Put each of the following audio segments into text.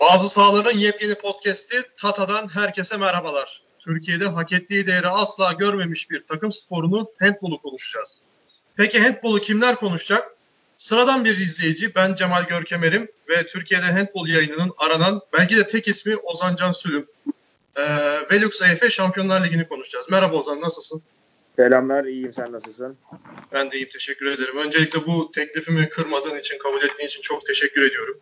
Bazı sahaların yepyeni podcast'i Tata'dan herkese merhabalar. Türkiye'de hak ettiği değeri asla görmemiş bir takım sporunu handbolu konuşacağız. Peki handbolu kimler konuşacak? Sıradan bir izleyici ben Cemal Görkemer'im ve Türkiye'de handbol yayınının aranan belki de tek ismi Ozan Can Sülüm. Ee, Velux EF Şampiyonlar Ligi'ni konuşacağız. Merhaba Ozan nasılsın? Selamlar, iyiyim. Sen nasılsın? Ben de iyiyim, teşekkür ederim. Öncelikle bu teklifimi kırmadığın için, kabul ettiğin için çok teşekkür ediyorum.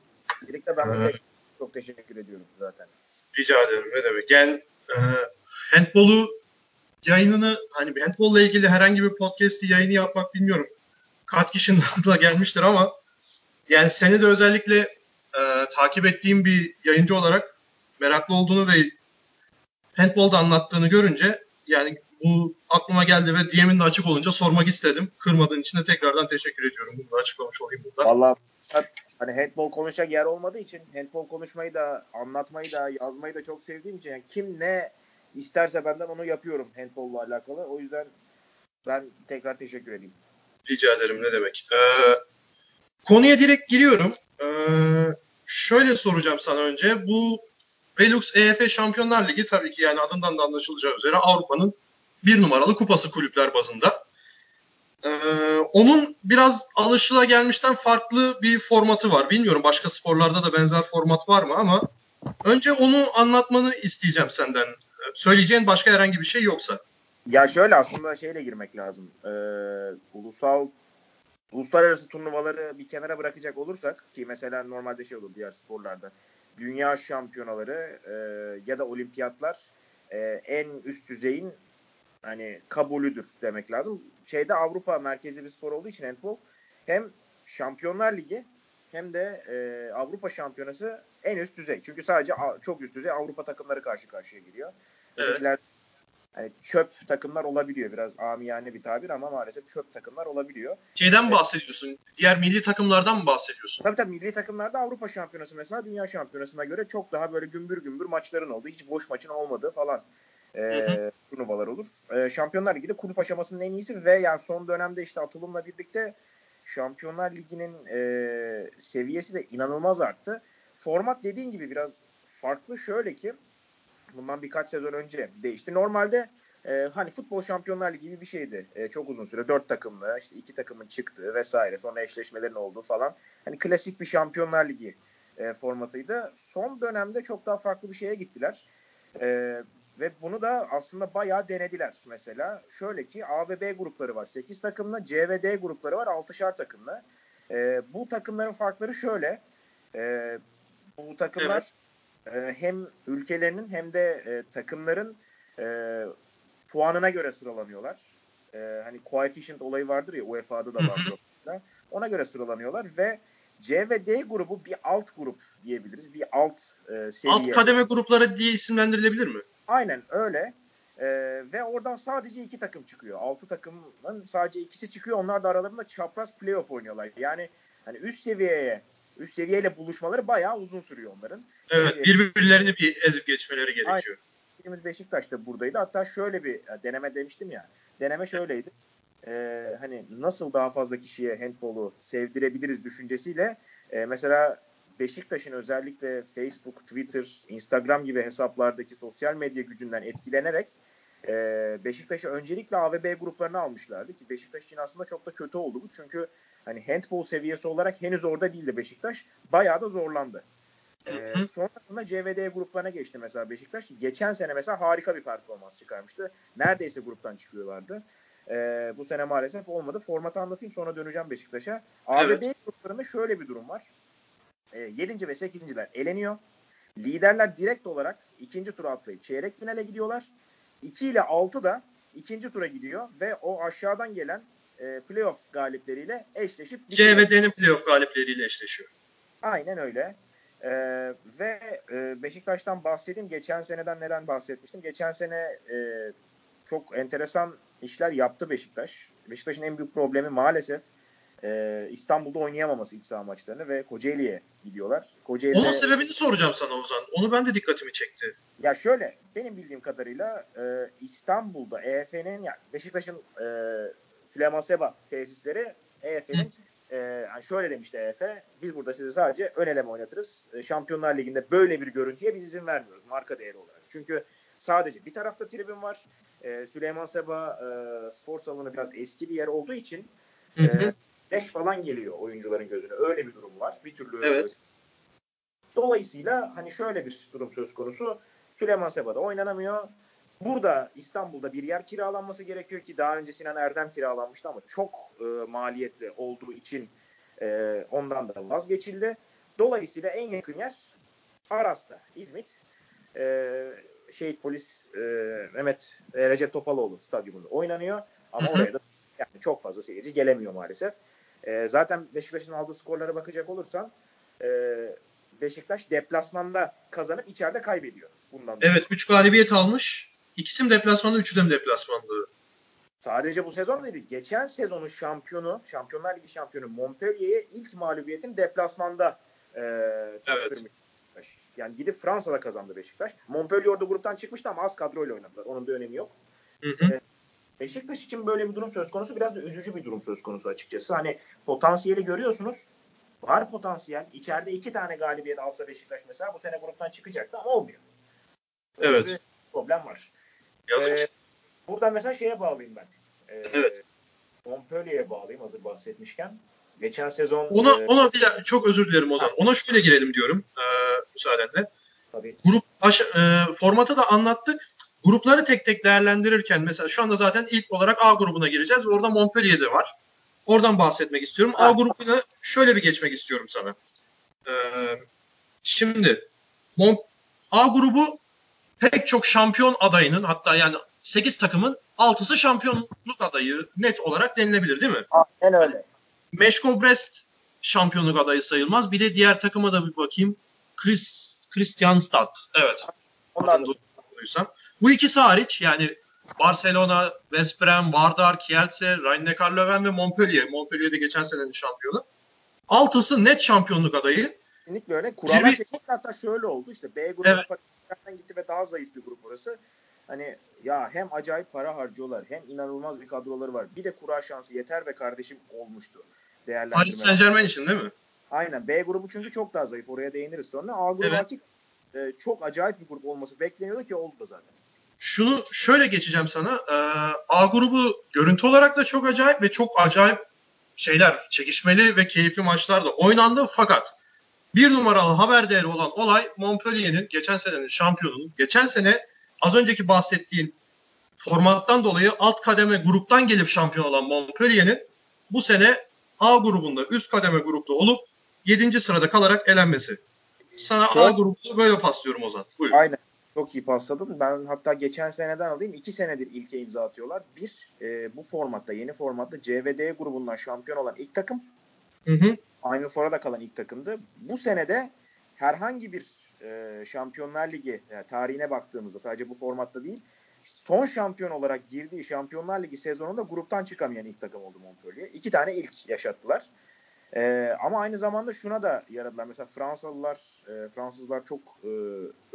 Birlikte ben de tek, çok teşekkür ediyorum zaten. Rica ederim, ne demek. Yani e, handbolu yayınını, hani bir handbolla ilgili herhangi bir podcast'i yayını yapmak bilmiyorum. Kaç kişinin aklına gelmiştir ama yani seni de özellikle e, takip ettiğim bir yayıncı olarak meraklı olduğunu ve handbolda anlattığını görünce yani bu aklıma geldi ve DM'in de açık olunca sormak istedim. Kırmadığın için de tekrardan teşekkür ediyorum. Bunu da açıklamış olayım burada. Valla hani handball konuşacak yer olmadığı için handball konuşmayı da anlatmayı da yazmayı da çok sevdiğim için yani kim ne isterse benden onu yapıyorum handball'la alakalı. O yüzden ben tekrar teşekkür edeyim. Rica ederim ne demek. Ee, konuya direkt giriyorum. Ee, şöyle soracağım sana önce. Bu Velux EF Şampiyonlar Ligi tabii ki yani adından da anlaşılacağı üzere Avrupa'nın bir numaralı kupası kulüpler bazında. Ee, onun biraz alışılagelmişten farklı bir formatı var. Bilmiyorum başka sporlarda da benzer format var mı ama önce onu anlatmanı isteyeceğim senden. Söyleyeceğin başka herhangi bir şey yoksa. Ya şöyle aslında şeyle girmek lazım. Ee, ulusal uluslararası turnuvaları bir kenara bırakacak olursak ki mesela normalde şey olur diğer sporlarda dünya şampiyonaları e, ya da olimpiyatlar e, en üst düzeyin hani kabulüdür demek lazım. Şeyde Avrupa merkezi bir spor olduğu için handball hem Şampiyonlar Ligi hem de e, Avrupa Şampiyonası en üst düzey. Çünkü sadece çok üst düzey Avrupa takımları karşı karşıya giriyor. Evet. hani çöp takımlar olabiliyor. Biraz amiyane bir tabir ama maalesef çöp takımlar olabiliyor. Şeyden mi bahsediyorsun? Diğer milli takımlardan mı bahsediyorsun? Tabii tabii milli takımlarda Avrupa Şampiyonası mesela Dünya Şampiyonası'na göre çok daha böyle gümbür gümbür maçların olduğu, hiç boş maçın olmadığı falan e, turnuvalar olur. E, Şampiyonlar Ligi de kulüp aşamasının en iyisi ve yani son dönemde işte atılımla birlikte Şampiyonlar Ligi'nin e, seviyesi de inanılmaz arttı. Format dediğin gibi biraz farklı şöyle ki bundan birkaç sezon önce değişti. Normalde e, hani futbol şampiyonlar ligi gibi bir şeydi. E, çok uzun süre dört takımlı işte iki takımın çıktığı vesaire sonra eşleşmelerin olduğu falan. Hani klasik bir şampiyonlar ligi e, formatıydı. Son dönemde çok daha farklı bir şeye gittiler. E, ve bunu da aslında bayağı denediler mesela. Şöyle ki A ve B grupları var 8 takımlı, C ve D grupları var 6'şar takımlı. E, bu takımların farkları şöyle. E, bu takımlar evet. e, hem ülkelerinin hem de e, takımların e, puanına göre sıralanıyorlar. E, hani coefficient olayı vardır ya UEFA'da da var. Ona göre sıralanıyorlar ve C ve D grubu bir alt grup diyebiliriz. Bir alt e, seviye. Alt kademe grupları diye isimlendirilebilir mi? Aynen öyle. Ee, ve oradan sadece iki takım çıkıyor. Altı takımın sadece ikisi çıkıyor. Onlar da aralarında çapraz playoff oynuyorlar. Yani hani üst seviyeye üst seviyeyle buluşmaları bayağı uzun sürüyor onların. Evet, ee, birbirlerini bir ezip geçmeleri gerekiyor. Aynen. Beşiktaş Beşiktaş'ta buradaydı. Hatta şöyle bir deneme demiştim ya. Deneme şöyleydi. Ee, hani nasıl daha fazla kişiye handbolu sevdirebiliriz düşüncesiyle e, mesela Beşiktaş'ın özellikle Facebook, Twitter, Instagram gibi hesaplardaki sosyal medya gücünden etkilenerek e, Beşiktaş'ı öncelikle A ve B gruplarına almışlardı ki Beşiktaş için aslında çok da kötü oldu bu. Çünkü hani handball seviyesi olarak henüz orada değildi Beşiktaş. Bayağı da zorlandı. Ee, sonrasında CVD gruplarına geçti mesela Beşiktaş. Geçen sene mesela harika bir performans çıkarmıştı. Neredeyse gruptan çıkıyorlardı. Ee, bu sene maalesef olmadı. Formatı anlatayım sonra döneceğim Beşiktaş'a. Evet. ABD gruplarında şöyle bir durum var e, 7. ve 8.ler eleniyor. Liderler direkt olarak ikinci tura atlayıp çeyrek finale gidiyorlar. 2 ile 6 da ikinci tura gidiyor ve o aşağıdan gelen e, playoff galipleriyle eşleşip C ve D'nin playoff galipleriyle eşleşiyor. Aynen öyle. Ee, ve e, Beşiktaş'tan bahsedeyim. Geçen seneden neden bahsetmiştim? Geçen sene e, çok enteresan işler yaptı Beşiktaş. Beşiktaş'ın en büyük problemi maalesef e, İstanbul'da oynayamaması iç saha maçlarını ve Kocaeli'ye gidiyorlar. Kocaeli'de... Onun sebebini soracağım sana Ozan. Onu ben de dikkatimi çekti. Ya şöyle benim bildiğim kadarıyla e, İstanbul'da EF'nin yani Beşiktaş'ın e, Flemaseba tesisleri EF'nin e, yani şöyle demişti EF, biz burada sizi sadece ön eleme oynatırız. E, Şampiyonlar Ligi'nde böyle bir görüntüye biz izin vermiyoruz marka değeri olarak. Çünkü sadece bir tarafta tribün var. E, Süleyman Seba e, spor salonu biraz eski bir yer olduğu için e, leş falan geliyor oyuncuların gözüne. Öyle bir durum var. Bir türlü Evet. Dolayısıyla hani şöyle bir durum söz konusu. Süleyman Seba'da oynanamıyor. Burada İstanbul'da bir yer kiralanması gerekiyor ki daha önce Sinan Erdem kiralanmıştı ama çok e, maliyetli olduğu için e, ondan da vazgeçildi. Dolayısıyla en yakın yer Aras'ta, İzmit. E, Şehit Polis e, Mehmet e, Recep Topaloğlu stadyumunda oynanıyor. Ama Hı hı. oraya da yani çok fazla seyirci gelemiyor maalesef. E, zaten Beşiktaş'ın aldığı skorlara bakacak olursan e, Beşiktaş deplasmanda kazanıp içeride kaybediyor. Bundan dolayı. Evet 3 galibiyet almış. İkisi mi deplasmanda, üçü de mi deplasmanda? Sadece bu sezon değil. Geçen sezonun şampiyonu, Şampiyonlar Ligi şampiyonu Montpellier'e ilk mağlubiyetin deplasmanda e. Beşiktaş. Yani gidip Fransa'da kazandı Beşiktaş. Montpellier orada gruptan çıkmıştı ama az kadroyla oynadılar. Onun bir önemi yok. Hı hı. Beşiktaş için böyle bir durum söz konusu. Biraz da üzücü bir durum söz konusu açıkçası. Hani potansiyeli görüyorsunuz. Var potansiyel. İçeride iki tane galibiyet alsa Beşiktaş mesela bu sene gruptan çıkacaktı ama olmuyor. Evet. problem var. Yazık. Ee, buradan mesela şeye bağlayayım ben. Ee, Evet. Montpellier'e bağlayayım hazır bahsetmişken. Geçen sezon Ona, e, ona bir çok özür dilerim Ozan. Ona şöyle girelim diyorum e, müsaadenle. tabii Grup aşa- e, formatı da anlattık. Grupları tek tek değerlendirirken mesela şu anda zaten ilk olarak A grubuna gireceğiz ve orada Montpellier'de var. Oradan bahsetmek istiyorum. A grubuna şöyle bir geçmek istiyorum sana. E, şimdi Mon- A grubu pek çok şampiyon adayının hatta yani 8 takımın 6'sı şampiyonluk adayı net olarak denilebilir değil mi? aynen öyle. Meşko Brest şampiyonluk adayı sayılmaz. Bir de diğer takıma da bir bakayım. Chris, Christianstad. Evet. Onlar da duysam. Bu ikisi hariç yani Barcelona, West Brom, Vardar, Kielce, Rhein-Neckar-Löwen ve Montpellier. Montpellier de geçen senenin şampiyonu. Altısı net şampiyonluk adayı. kesinlikle öyle. Kurallar Bir- çekildi hatta şöyle oldu. İşte B grubu Evet. Gitti ve daha zayıf bir grup orası. Hani ya hem acayip para harcıyorlar hem inanılmaz bir kadroları var. Bir de kura şansı yeter ve kardeşim olmuştu. Paris Saint Germain için değil mi? Aynen. B grubu çünkü çok daha zayıf. Oraya değiniriz sonra. A grubu Evet. E, çok acayip bir grup olması bekleniyordu ki oldu da zaten. Şunu şöyle geçeceğim sana. Ee, A grubu görüntü olarak da çok acayip ve çok acayip şeyler, çekişmeli ve keyifli maçlar da oynandı. Fakat bir numaralı haber değeri olan olay Montpellier'in geçen senenin şampiyonunun geçen sene az önceki bahsettiğin formattan dolayı alt kademe gruptan gelip şampiyon olan Montpellier'in bu sene A grubunda üst kademe grupta olup 7. sırada kalarak elenmesi. Sana A Şöyle- grubunu böyle paslıyorum o zaman. Buyur. Aynen. Çok iyi pasladın. Ben hatta geçen seneden alayım. iki senedir ilke imza atıyorlar. Bir, e, bu formatta, yeni formatta CVD grubundan şampiyon olan ilk takım. Hı hı. Aynı Fora'da kalan ilk takımdı. Bu senede herhangi bir e, Şampiyonlar Ligi yani tarihine baktığımızda sadece bu formatta değil son şampiyon olarak girdiği Şampiyonlar Ligi sezonunda gruptan çıkamayan ilk takım oldu Montpellier. İki tane ilk yaşattılar. E, ama aynı zamanda şuna da yaradılar. Mesela Fransalılar, e, Fransızlar çok e,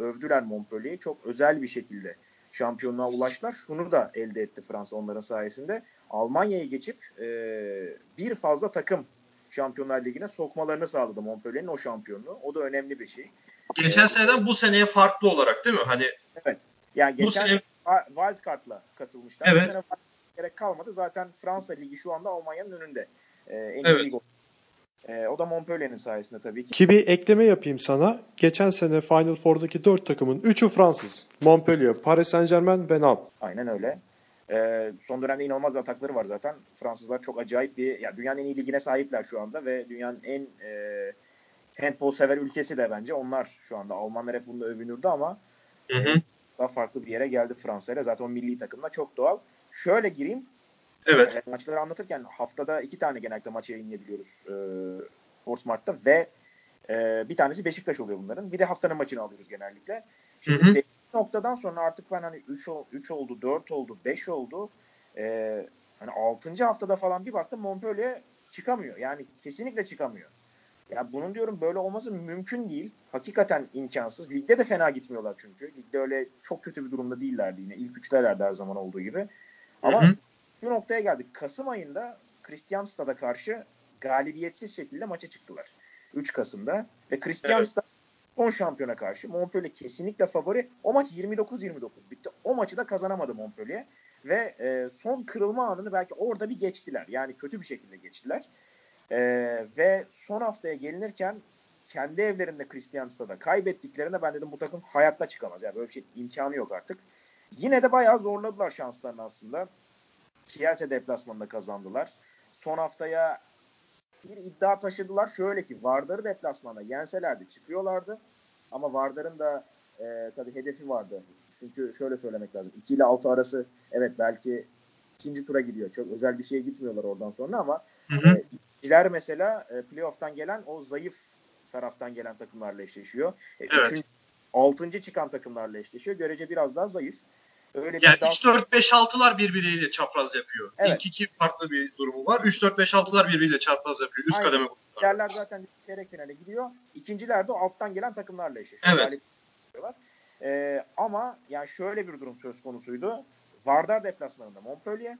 övdüler Montpellier'i. Çok özel bir şekilde şampiyonluğa ulaştılar. Şunu da elde etti Fransa onların sayesinde. Almanya'yı geçip e, bir fazla takım Şampiyonlar Ligi'ne sokmalarını sağladı Montpellier'in o şampiyonluğu. O da önemli bir şey. Geçen seneden bu seneye farklı olarak değil mi? Hani Yani bu geçen sene wild card'la katılmışlar. Evet. Bu sene gerek kalmadı. Zaten Fransa Ligi şu anda Almanya'nın önünde. E, en iyi Evet. lig o. E, o da Montpellier'in sayesinde tabii ki. Ki bir ekleme yapayım sana. Geçen sene Final Four'daki 4 takımın 3'ü Fransız. Montpellier, Paris Saint Germain ve Nantes. Aynen öyle. Ee, son dönemde inanılmaz bir atakları var zaten. Fransızlar çok acayip bir, ya dünyanın en iyi ligine sahipler şu anda ve dünyanın en e, handball sever ülkesi de bence onlar şu anda. Almanlar hep bunda övünürdü ama Hı hı. daha farklı bir yere geldi Fransa ile. Zaten o milli takımda çok doğal. Şöyle gireyim. Evet. E, maçları anlatırken haftada iki tane genellikle maç yayınlayabiliyoruz e, Sportsmart'ta ve e, bir tanesi Beşiktaş oluyor bunların. Bir de haftanın maçını alıyoruz genellikle. Şimdi Hı hı. noktadan sonra artık ben hani 3 3 oldu, 4 oldu, 5 oldu. E, hani 6. haftada falan bir baktım Montpellier çıkamıyor. Yani kesinlikle çıkamıyor. Ya bunun diyorum böyle olması mümkün değil. Hakikaten imkansız. Ligde de fena gitmiyorlar çünkü. Ligde öyle çok kötü bir durumda değillerdi yine. İlk üçtelerdi her zaman olduğu gibi. Ama Hı hı. Şu noktaya geldik. Kasım ayında Kristianstad'a karşı galibiyetsiz şekilde maça çıktılar. 3 Kasım'da ve Christians'ta evet. son şampiyona karşı Montpellier kesinlikle favori. O maç 29-29 bitti. O maçı da kazanamadı Montpellier ve e, son kırılma anını belki orada bir geçtiler. Yani kötü bir şekilde geçtiler. E, ve son haftaya gelinirken kendi evlerinde Christians'ta da kaybettiklerinde ben dedim bu takım hayatta çıkamaz. Yani böyle bir şey imkanı yok artık. Yine de bayağı zorladılar şanslarını aslında. Kielse deplasmanında kazandılar. Son haftaya bir iddia taşıdılar. Şöyle ki Vardar'ı deplasmanda yenselerdi çıkıyorlardı. Ama Vardar'ın da e, tabii hedefi vardı. Çünkü şöyle söylemek lazım. 2 ile 6 arası evet belki ikinci tura gidiyor. Çok özel bir şeye gitmiyorlar oradan sonra ama hı hı. E, mesela e, playoff'tan gelen o zayıf taraftan gelen takımlarla eşleşiyor. E, evet. Üçüncü, altıncı çıkan takımlarla eşleşiyor. Görece biraz daha zayıf. Öyle yani daha... 3-4-5-6'lar birbiriyle çapraz yapıyor. Evet. İlk iki farklı bir durumu var. 3-4-5-6'lar birbiriyle çapraz yapıyor. Üst Aynen. kademe gruplar. Yerler zaten çeyrek finale gidiyor. İkinciler de alttan gelen takımlarla eşleşiyor. Evet. Ee, ama yani şöyle bir durum söz konusuydu. Vardar deplasmanında Montpellier,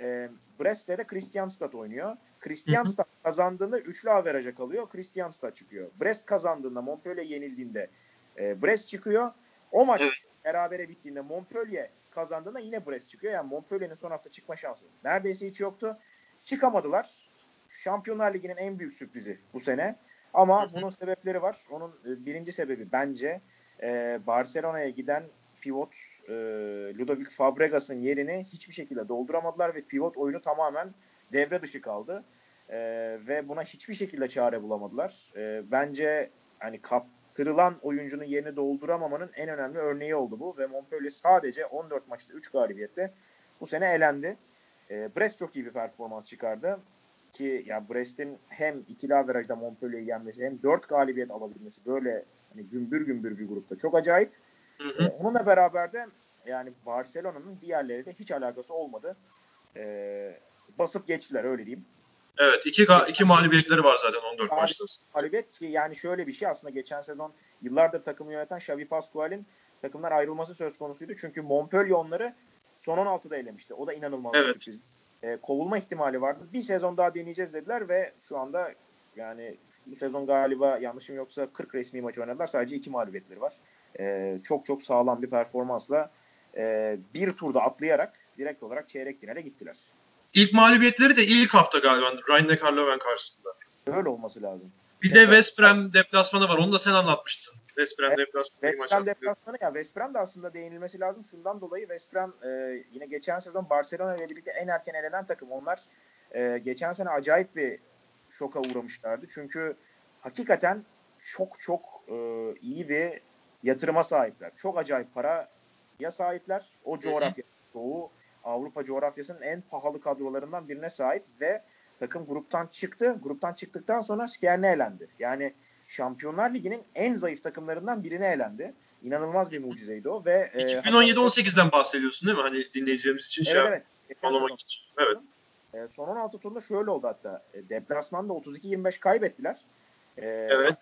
e, Brest'te de Christianstad oynuyor. Christianstad kazandığında üçlü averaja kalıyor. Christianstad çıkıyor. Brest kazandığında Montpellier yenildiğinde e, Brest çıkıyor. O maç evet. Berabere bittiğinde Montpellier kazandığında yine Brest çıkıyor. Yani Montpellier'in son hafta çıkma şansı neredeyse hiç yoktu. Çıkamadılar. Şampiyonlar Ligi'nin en büyük sürprizi bu sene. Ama bunun sebepleri var. Onun e, birinci sebebi bence e, Barcelona'ya giden pivot e, Ludovic Fabregas'ın yerini hiçbir şekilde dolduramadılar ve pivot oyunu tamamen devre dışı kaldı. E, ve buna hiçbir şekilde çare bulamadılar. E, bence hani kaptırılan oyuncunun yerini dolduramamanın en önemli örneği oldu bu ve Montpellier sadece 14 maçta 3 galibiyette bu sene elendi. E, Brest çok iyi bir performans çıkardı ki ya Brest'in hem ikili averajda Montpellier'i yenmesi hem 4 galibiyet alabilmesi böyle hani gümbür gümbür bir grupta çok acayip. Hı hı. Ee, onunla beraber de yani Barcelona'nın diğerleriyle hiç alakası olmadı. Ee, basıp geçtiler öyle diyeyim. Evet iki, iki mağlubiyetleri var zaten 14 maçta. Mağlubiyet ki yani şöyle bir şey aslında geçen sezon yıllardır takımı yöneten Xavi Pascual'in takımdan ayrılması söz konusuydu. Çünkü Montpellier onları son 16'da elemişti. O da inanılmaz evet. bir. Ee, kovulma ihtimali vardı. Bir sezon daha deneyeceğiz dediler ve şu anda yani bu sezon galiba yanlışım yoksa 40 resmi maç oynadılar. Sadece iki mağlubiyetleri var. Ee, çok çok sağlam bir performansla e, bir turda atlayarak direkt olarak çeyrek finale gittiler. İlk mağlubiyetleri de ilk hafta galiba Rhein-Neckar Löwen karşısında. Öyle olması lazım. Bir de West Brom deplasmanı var. Onu da sen anlatmıştın. West Brom deplasmanı. West Brom deplasmanı ya West Brom da aslında değinilmesi lazım. Şundan dolayı West Brom e, yine geçen sezon Barcelona ile birlikte en erken elenen takım. Onlar e, geçen sene acayip bir şoka uğramışlardı. Çünkü hakikaten çok çok e, iyi bir yatırıma sahipler. Çok acayip paraya sahipler. O coğrafya, Doğu Avrupa coğrafyasının en pahalı kadrolarından birine sahip ve takım gruptan çıktı. Gruptan çıktıktan sonra Skjerne elendi. Yani Şampiyonlar Ligi'nin en zayıf takımlarından birine elendi. İnanılmaz bir mucizeydi o ve 2017-18'den e, bahsediyorsun değil mi? Hani dinleyicilerimiz için evet, şey evet. anlamak için. Evet. E, son 16 turunda şöyle oldu hatta. E, deplasmanda 32-25 kaybettiler. E, evet.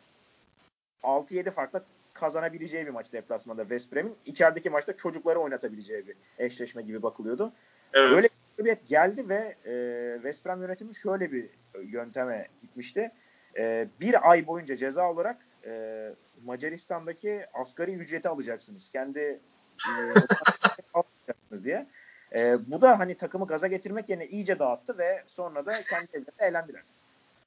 6-7 farkla kazanabileceği bir maç deplasmanda West Brom'in. İçerideki maçta çocukları oynatabileceği bir eşleşme gibi bakılıyordu. Evet. Böyle bir galibiyet geldi ve e, West Brom yönetimi şöyle bir yönteme gitmişti. E, bir ay boyunca ceza olarak e, Macaristan'daki asgari ücreti alacaksınız. Kendi e, alacaksınız diye. E, bu da hani takımı gaza getirmek yerine iyice dağıttı ve sonra da kendi evlerinde eğlendiler.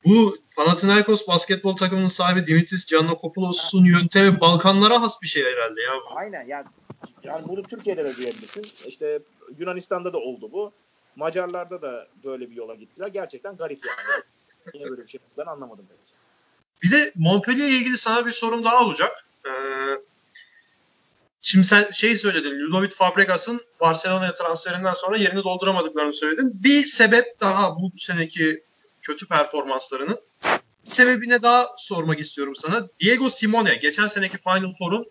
Bu Panathinaikos basketbol takımının sahibi Dimitris Giannokopoulos'un yöntemi Balkanlara has bir şey herhalde ya. Bu. Aynen yani, yani bunu Türkiye'de de duyabilirsin. İşte Yunanistan'da da oldu bu. Macarlarda da böyle bir yola gittiler. Gerçekten garip yani. Niye böyle bir şey yaptıklarını anlamadım pek. Bir de Montpellier ile ilgili sana bir sorum daha olacak. Ee, şimdi sen şey söyledin. Ludovic Fabregas'ın Barcelona'ya transferinden sonra yerini dolduramadıklarını söyledin. Bir sebep daha bu seneki kötü performanslarının sebebine daha sormak istiyorum sana. Diego Simone geçen seneki Final Four'un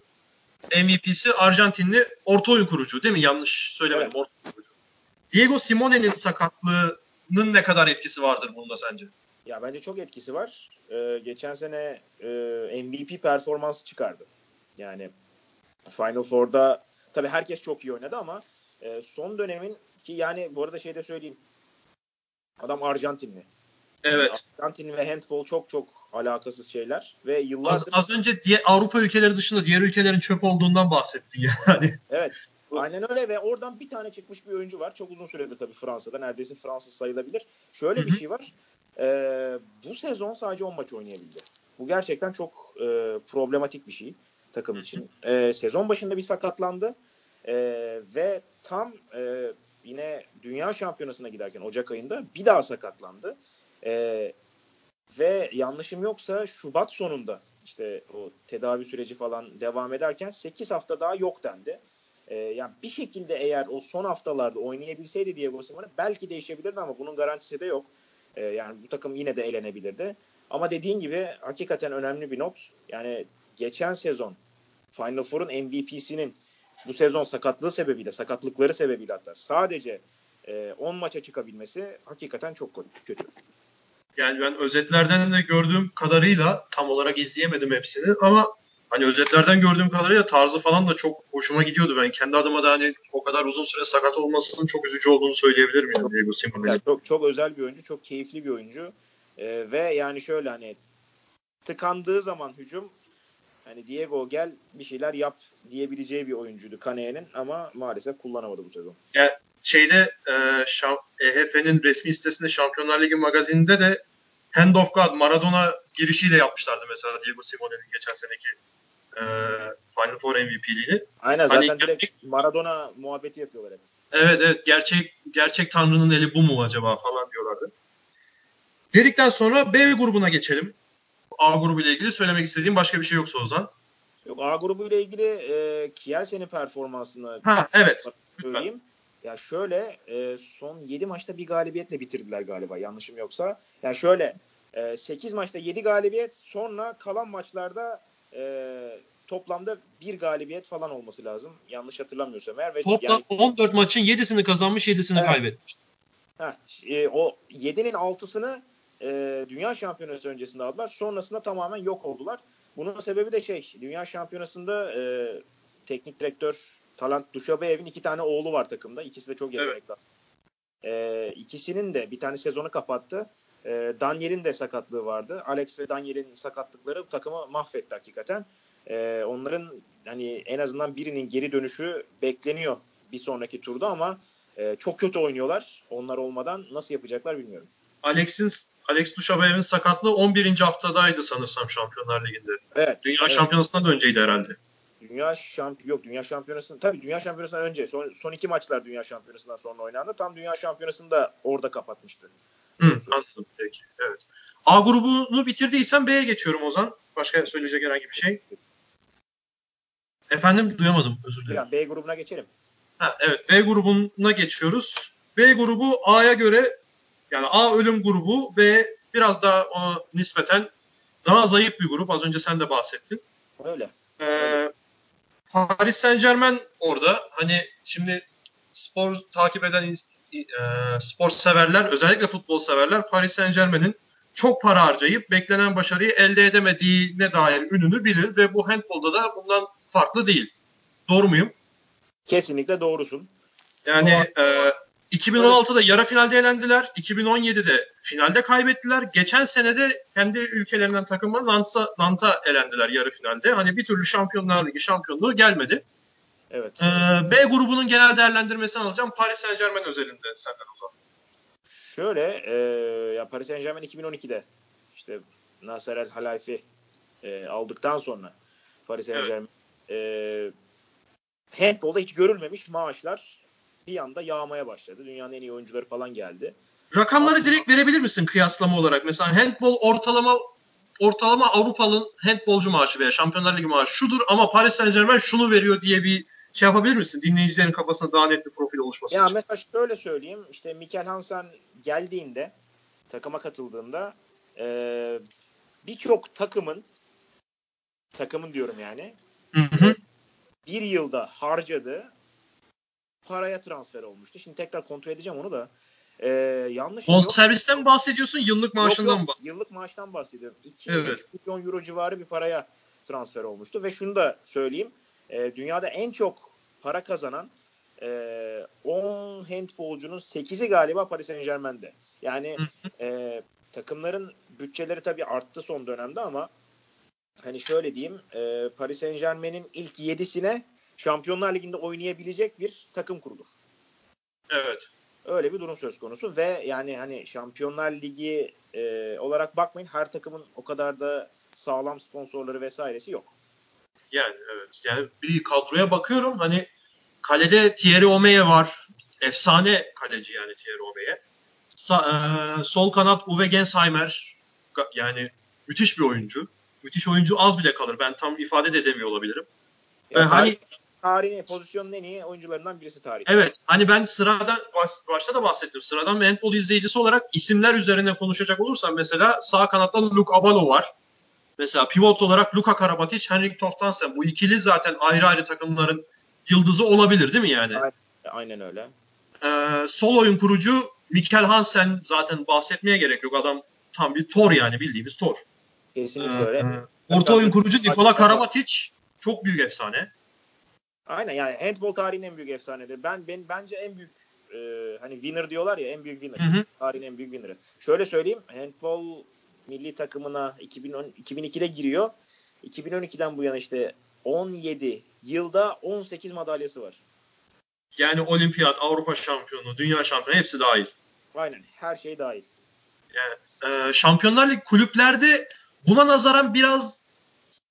MVP'si Arjantinli orta oyun kurucu değil mi? Yanlış söylemedim. Evet. Orta oyun kurucu. Diego Simone'nin sakatlığının ne kadar etkisi vardır bunda sence? Ya bence çok etkisi var. Ee, geçen sene e, MVP performansı çıkardı. Yani Final Four'da tabii herkes çok iyi oynadı ama e, son dönemin ki yani bu arada şey de söyleyeyim. Adam Arjantinli. Evet. Arjantin ve handball çok çok alakasız şeyler ve yıllardır... Az, az önce diye Avrupa ülkeleri dışında diğer ülkelerin çöp olduğundan bahsettin yani. Evet. Aynen öyle ve oradan bir tane çıkmış bir oyuncu var. Çok uzun süredir tabii Fransa'da. Neredeyse Fransız sayılabilir. Şöyle bir şey var. Ee, bu sezon sadece 10 maç oynayabildi. Bu gerçekten çok e, problematik bir şey takım için. E, sezon başında bir sakatlandı e, ve tam e, yine Dünya Şampiyonası'na giderken Ocak ayında bir daha sakatlandı. E, ve yanlışım yoksa Şubat sonunda işte o tedavi süreci falan devam ederken 8 hafta daha yok dendi. E, yani bir şekilde eğer o son haftalarda oynayabilseydi Diego Simeone belki değişebilirdi ama bunun garantisi de yok. E, yani bu takım yine de elenebilirdi. Ama dediğin gibi hakikaten önemli bir not. Yani geçen sezon Final Four'un MVP'sinin bu sezon sakatlığı sebebiyle, sakatlıkları sebebiyle hatta sadece e, 10 maça çıkabilmesi hakikaten çok kötü. Yani ben özetlerden de gördüğüm kadarıyla tam olarak izleyemedim hepsini ama hani özetlerden gördüğüm kadarıyla tarzı falan da çok hoşuma gidiyordu. Ben kendi adıma da hani o kadar uzun süre sakat olmasının çok üzücü olduğunu söyleyebilirim yani Diego Simeone'nin. Yani çok, çok özel bir oyuncu, çok keyifli bir oyuncu. Ee, ve yani şöyle hani tıkandığı zaman hücum hani Diego gel bir şeyler yap diyebileceği bir oyuncuydu Kane'nin ama maalesef kullanamadı bu sezon. Yani şeyde e, EHF'nin resmi sitesinde Şampiyonlar Ligi magazininde de Hand of God Maradona girişiyle yapmışlardı mesela Diego Simone'nin geçen seneki e, Final Four MVP'liğini. Aynen zaten hani, direkt Maradona muhabbeti yapıyorlar hep. Evet evet gerçek gerçek Tanrı'nın eli bu mu acaba falan diyorlardı. Dedikten sonra B grubuna geçelim. A grubu ile ilgili söylemek istediğim başka bir şey yoksa Ozan. Yok A grubu ile ilgili e, Kielsen'in performansını ha, evet. söyleyeyim. Ya şöyle e, son 7 maçta bir galibiyetle bitirdiler galiba yanlışım yoksa. Yani şöyle e, 8 maçta 7 galibiyet sonra kalan maçlarda e, toplamda bir galibiyet falan olması lazım. Yanlış hatırlamıyorsam eğer. Ve Toplam yani, 14 maçın 7'sini kazanmış 7'sini evet. kaybetmiş. Heh, e, o 7'nin 6'sını e, Dünya Şampiyonası öncesinde aldılar. Sonrasında tamamen yok oldular. Bunun sebebi de şey Dünya Şampiyonası'nda e, teknik direktör Talant Duşabeyev'in iki tane oğlu var takımda. İkisi de çok yetenekli. Evet. E, ikisinin de bir tane sezonu kapattı. E, Daniel'in de sakatlığı vardı. Alex ve Daniel'in sakatlıkları takımı mahvetti hakikaten. E, onların hani en azından birinin geri dönüşü bekleniyor bir sonraki turda ama e, çok kötü oynuyorlar. Onlar olmadan nasıl yapacaklar bilmiyorum. Alex'in Alex Duşabeyev'in sakatlığı 11. haftadaydı sanırsam Şampiyonlar Ligi'nde. Evet. Dünya evet. Şampiyonası'ndan da önceydi herhalde. Dünya şamp yok Dünya Şampiyonası'ndan tabii Dünya Şampiyonası'ndan önce son, son iki maçlar Dünya Şampiyonası'ndan sonra oynandı. Tam Dünya Şampiyonası'nda orada kapatmıştı. Hı, anladım peki. Evet. A grubunu bitirdiysen B'ye geçiyorum Ozan. Başka söyleyecek herhangi bir şey. Efendim duyamadım özür dilerim. Yani B grubuna geçelim. Ha, evet B grubuna geçiyoruz. B grubu A'ya göre yani A ölüm grubu ve biraz daha o nispeten daha zayıf bir grup. Az önce sen de bahsettin. Öyle. Ee, Paris Saint Germain orada. Hani şimdi spor takip eden e, spor severler, özellikle futbol severler Paris Saint Germain'in çok para harcayıp beklenen başarıyı elde edemediğine dair ününü bilir ve bu handbolda da bundan farklı değil. Doğru muyum? Kesinlikle doğrusun. Yani e, 2016'da yarı finalde elendiler. 2017'de finalde kaybettiler. Geçen sene de kendi ülkelerinden takımla Nant'a, Nant'a elendiler yarı finalde. Hani bir türlü Şampiyonlar Ligi şampiyonluğu gelmedi. Evet. Ee, B grubunun genel değerlendirmesini alacağım. Paris Saint Germain özelinde senden o zaman. Şöyle, e, ya Paris Saint Germain 2012'de işte Nasser El Halayfi e, aldıktan sonra Paris Saint Germain evet. e, handbolda hiç görülmemiş maaşlar bir anda yağmaya başladı. Dünyanın en iyi oyuncuları falan geldi. Rakamları Ama, direkt verebilir misin kıyaslama olarak? Mesela handball ortalama ortalama Avrupalı handbolcu maaşı veya Şampiyonlar Ligi maaşı şudur ama Paris Saint Germain şunu veriyor diye bir şey yapabilir misin? Dinleyicilerin kafasında daha net bir profil oluşması ya için. mesela şöyle söyleyeyim. İşte Mikel Hansen geldiğinde takıma katıldığında e, birçok takımın takımın diyorum yani hı hı. bir yılda harcadığı paraya transfer olmuştu. Şimdi tekrar kontrol edeceğim onu da. Ee, yanlış Bon servisten mi bahsediyorsun, yıllık maaşından yok, yok, mı? Yıllık maaştan bahsediyorum. 2 evet. milyon euro civarı bir paraya transfer olmuştu ve şunu da söyleyeyim. E, dünyada en çok para kazanan e, 10 handbolcunun 8'i galiba Paris Saint Germain'de. Yani e, takımların bütçeleri tabii arttı son dönemde ama hani şöyle diyeyim e, Paris Saint Germain'in ilk yedisine Şampiyonlar Ligi'nde oynayabilecek bir takım kurulur. Evet. Öyle bir durum söz konusu ve yani hani Şampiyonlar Ligi e, olarak bakmayın her takımın o kadar da sağlam sponsorları vesairesi yok. Yani evet. Yani bir kadroya bakıyorum hani kalede Thierry Omeye var. Efsane kaleci yani Thierry Omeye. Sa- e, sol kanat Uwe Gensheimer. Yani müthiş bir oyuncu. Müthiş oyuncu az bile kalır. Ben tam ifade de edemiyor olabilirim. Ya Ve hani tarihin pozisyonun en iyi oyuncularından birisi tarih. Evet. Hani ben sıradan baş, başta da bahsettim. Sıradan bir handball izleyicisi olarak isimler üzerine konuşacak olursam mesela sağ kanatta Luke Abalo var. Mesela pivot olarak Luka Karabatic, Henrik Toftansen. Bu ikili zaten ayrı ayrı takımların yıldızı olabilir değil mi yani? Aynen, aynen öyle. Ee, sol oyun kurucu Mikkel Hansen zaten bahsetmeye gerek yok. Adam tam bir Thor yani bildiğimiz Thor. Kesinlikle Ee, öyle. Orta oyun kurucu Nikola Karabatic çok büyük efsane. Aynen yani handball tarihin en büyük efsanedir. Ben ben bence en büyük e, hani winner diyorlar ya en büyük winner. Hı hı. Tarihin en büyük winner'ı. Şöyle söyleyeyim handball milli takımına 2010 2002'de giriyor. 2012'den bu yana işte 17 yılda 18 madalyası var. Yani olimpiyat, Avrupa şampiyonu, dünya şampiyonu hepsi dahil. Aynen her şey dahil. Ee, Şampiyonlar Ligi kulüplerde buna nazaran biraz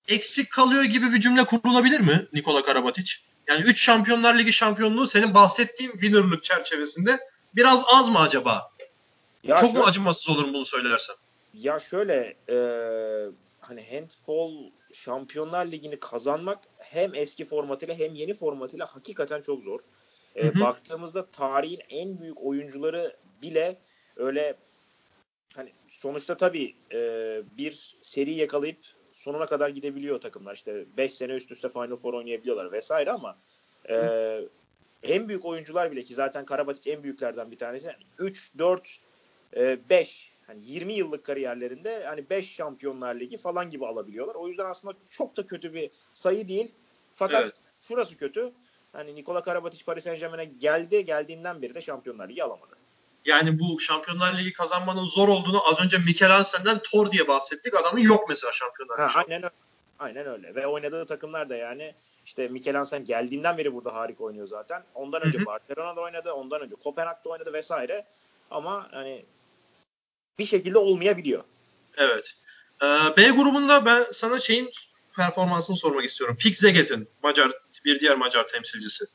eksik kalıyor gibi bir cümle kurulabilir mi Nikola Karabatic? Yani 3 Şampiyonlar Ligi şampiyonluğu senin bahsettiğin winner'lık çerçevesinde biraz az mı acaba? Ya Çok şöyle- mu acımasız olurum bunu söylersem? Ya şöyle e, hani handball Şampiyonlar Ligi'ni kazanmak hem eski formatıyla hem yeni formatıyla hakikaten çok zor. E, Hı hı. Baktığımızda tarihin en büyük oyuncuları bile öyle hani sonuçta tabii e, bir seri yakalayıp sonuna kadar gidebiliyor takımlar. İşte 5 sene üst üste Final Four oynayabiliyorlar vesaire ama e, en büyük oyuncular bile ki zaten Karabatic en büyüklerden bir tanesi. 3, 4, 5 hani 20 yıllık kariyerlerinde hani 5 Şampiyonlar Ligi falan gibi alabiliyorlar. O yüzden aslında çok da kötü bir sayı değil. Fakat Evet. şurası kötü. Hani Nikola Karabatic Paris Saint Germain'e geldi. Geldiğinden beri de Şampiyonlar Ligi alamadı. Yani bu Şampiyonlar Ligi kazanmanın zor olduğunu az önce Mikel Hansen'den Thor diye bahsettik. Adamın yok mesela Şampiyonlar Ligi. Ha, aynen öyle. Aynen öyle. Ve oynadığı takımlar da yani işte Mikel Hansen geldiğinden beri burada harika oynuyor zaten. Ondan önce. Barcelona'da oynadı, ondan önce Kopenhag'da oynadı vesaire. Ama hani bir şekilde olmayabiliyor. Evet. Ee, B grubunda ben sana şeyin performansını sormak istiyorum. Pik Zeget'in Macar bir diğer Macar temsilcisi.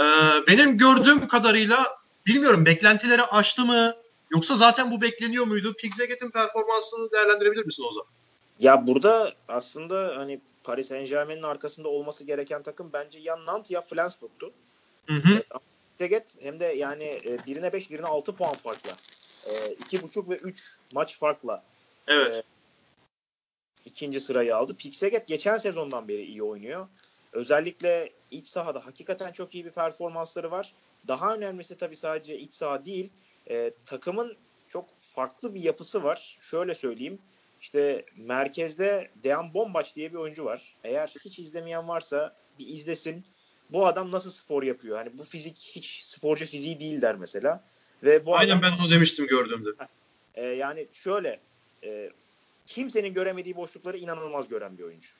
Ee, benim gördüğüm kadarıyla bilmiyorum beklentileri aştı mı yoksa zaten bu bekleniyor muydu? Pik Zeget'in performansını değerlendirebilir misin o zaman? Ya burada aslında hani Paris Saint Germain'in arkasında olması gereken takım bence ya Nantes ya Flensburg'tu. Hı hı. Teget hem de yani e, birine 5 birine 6 puan farkla. E, iki buçuk ve 3 maç farkla Evet. e, ikinci sırayı aldı. Pixeget geçen sezondan beri iyi oynuyor. Özellikle iç sahada hakikaten çok iyi bir performansları var. Daha önemlisi tabii sadece iç saha değil. e, takımın çok farklı bir yapısı var. Şöyle söyleyeyim. İşte merkezde Dejan Bombaç diye bir oyuncu var. Eğer hiç izlemeyen varsa bir izlesin. Bu adam nasıl spor yapıyor? Hani bu fizik hiç sporcu fiziği değil der mesela. Ve bu Aynen adam ben onu demiştim gördüğümde. e, yani şöyle e, kimsenin göremediği boşlukları inanılmaz gören bir oyuncu.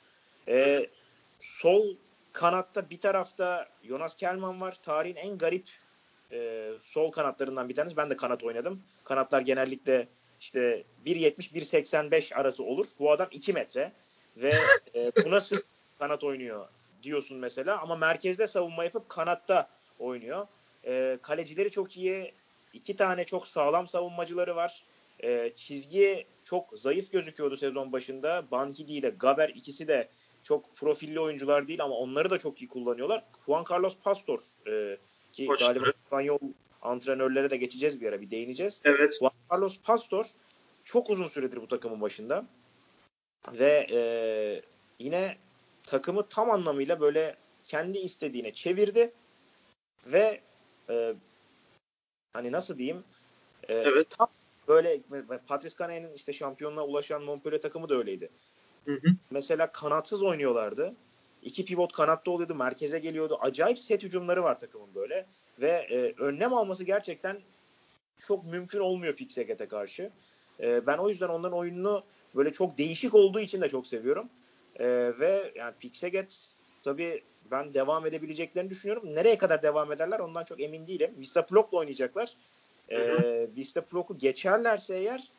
E, sol kanatta bir tarafta Jonas Kelman var. Tarihin en garip e, sol kanatlarından bir tanesi. Ben de kanat oynadım. Kanatlar genellikle işte 1.70-1.85 arası olur. Bu adam 2 metre ve e, bu nasıl kanat oynuyor diyorsun mesela ama merkezde savunma yapıp kanatta oynuyor. E, kalecileri çok iyi. İki tane çok sağlam savunmacıları var. E, çizgi çok zayıf gözüküyordu sezon başında. Banhidi ile Gaber ikisi de çok profilli oyuncular değil ama onları da çok iyi kullanıyorlar. Juan Carlos Pastor e, ki Koçları. galiba İspanyol antrenörlere de geçeceğiz bir ara bir değineceğiz. Evet. Juan Carlos Pastor çok uzun süredir bu takımın başında. Ve e, yine takımı tam anlamıyla böyle kendi istediğine çevirdi. Ve e, hani nasıl diyeyim e, Evet. tam böyle Patrice Cané'nin işte şampiyonluğa ulaşan Montpellier takımı da öyleydi. Hı hı. Mesela kanatsız oynuyorlardı. İki pivot kanatta oluyordu, merkeze geliyordu. Acayip set hücumları var takımın böyle. Ve e, önlem alması gerçekten çok mümkün olmuyor Pixeget'e karşı. E, ben o yüzden onların oyununu böyle çok değişik olduğu için de çok seviyorum. E, ve yani Pixeget tabii ben devam edebileceklerini düşünüyorum. Nereye kadar devam ederler ondan çok emin değilim. Vista Plok'la oynayacaklar. E, Vista Plok'u geçerlerse eğer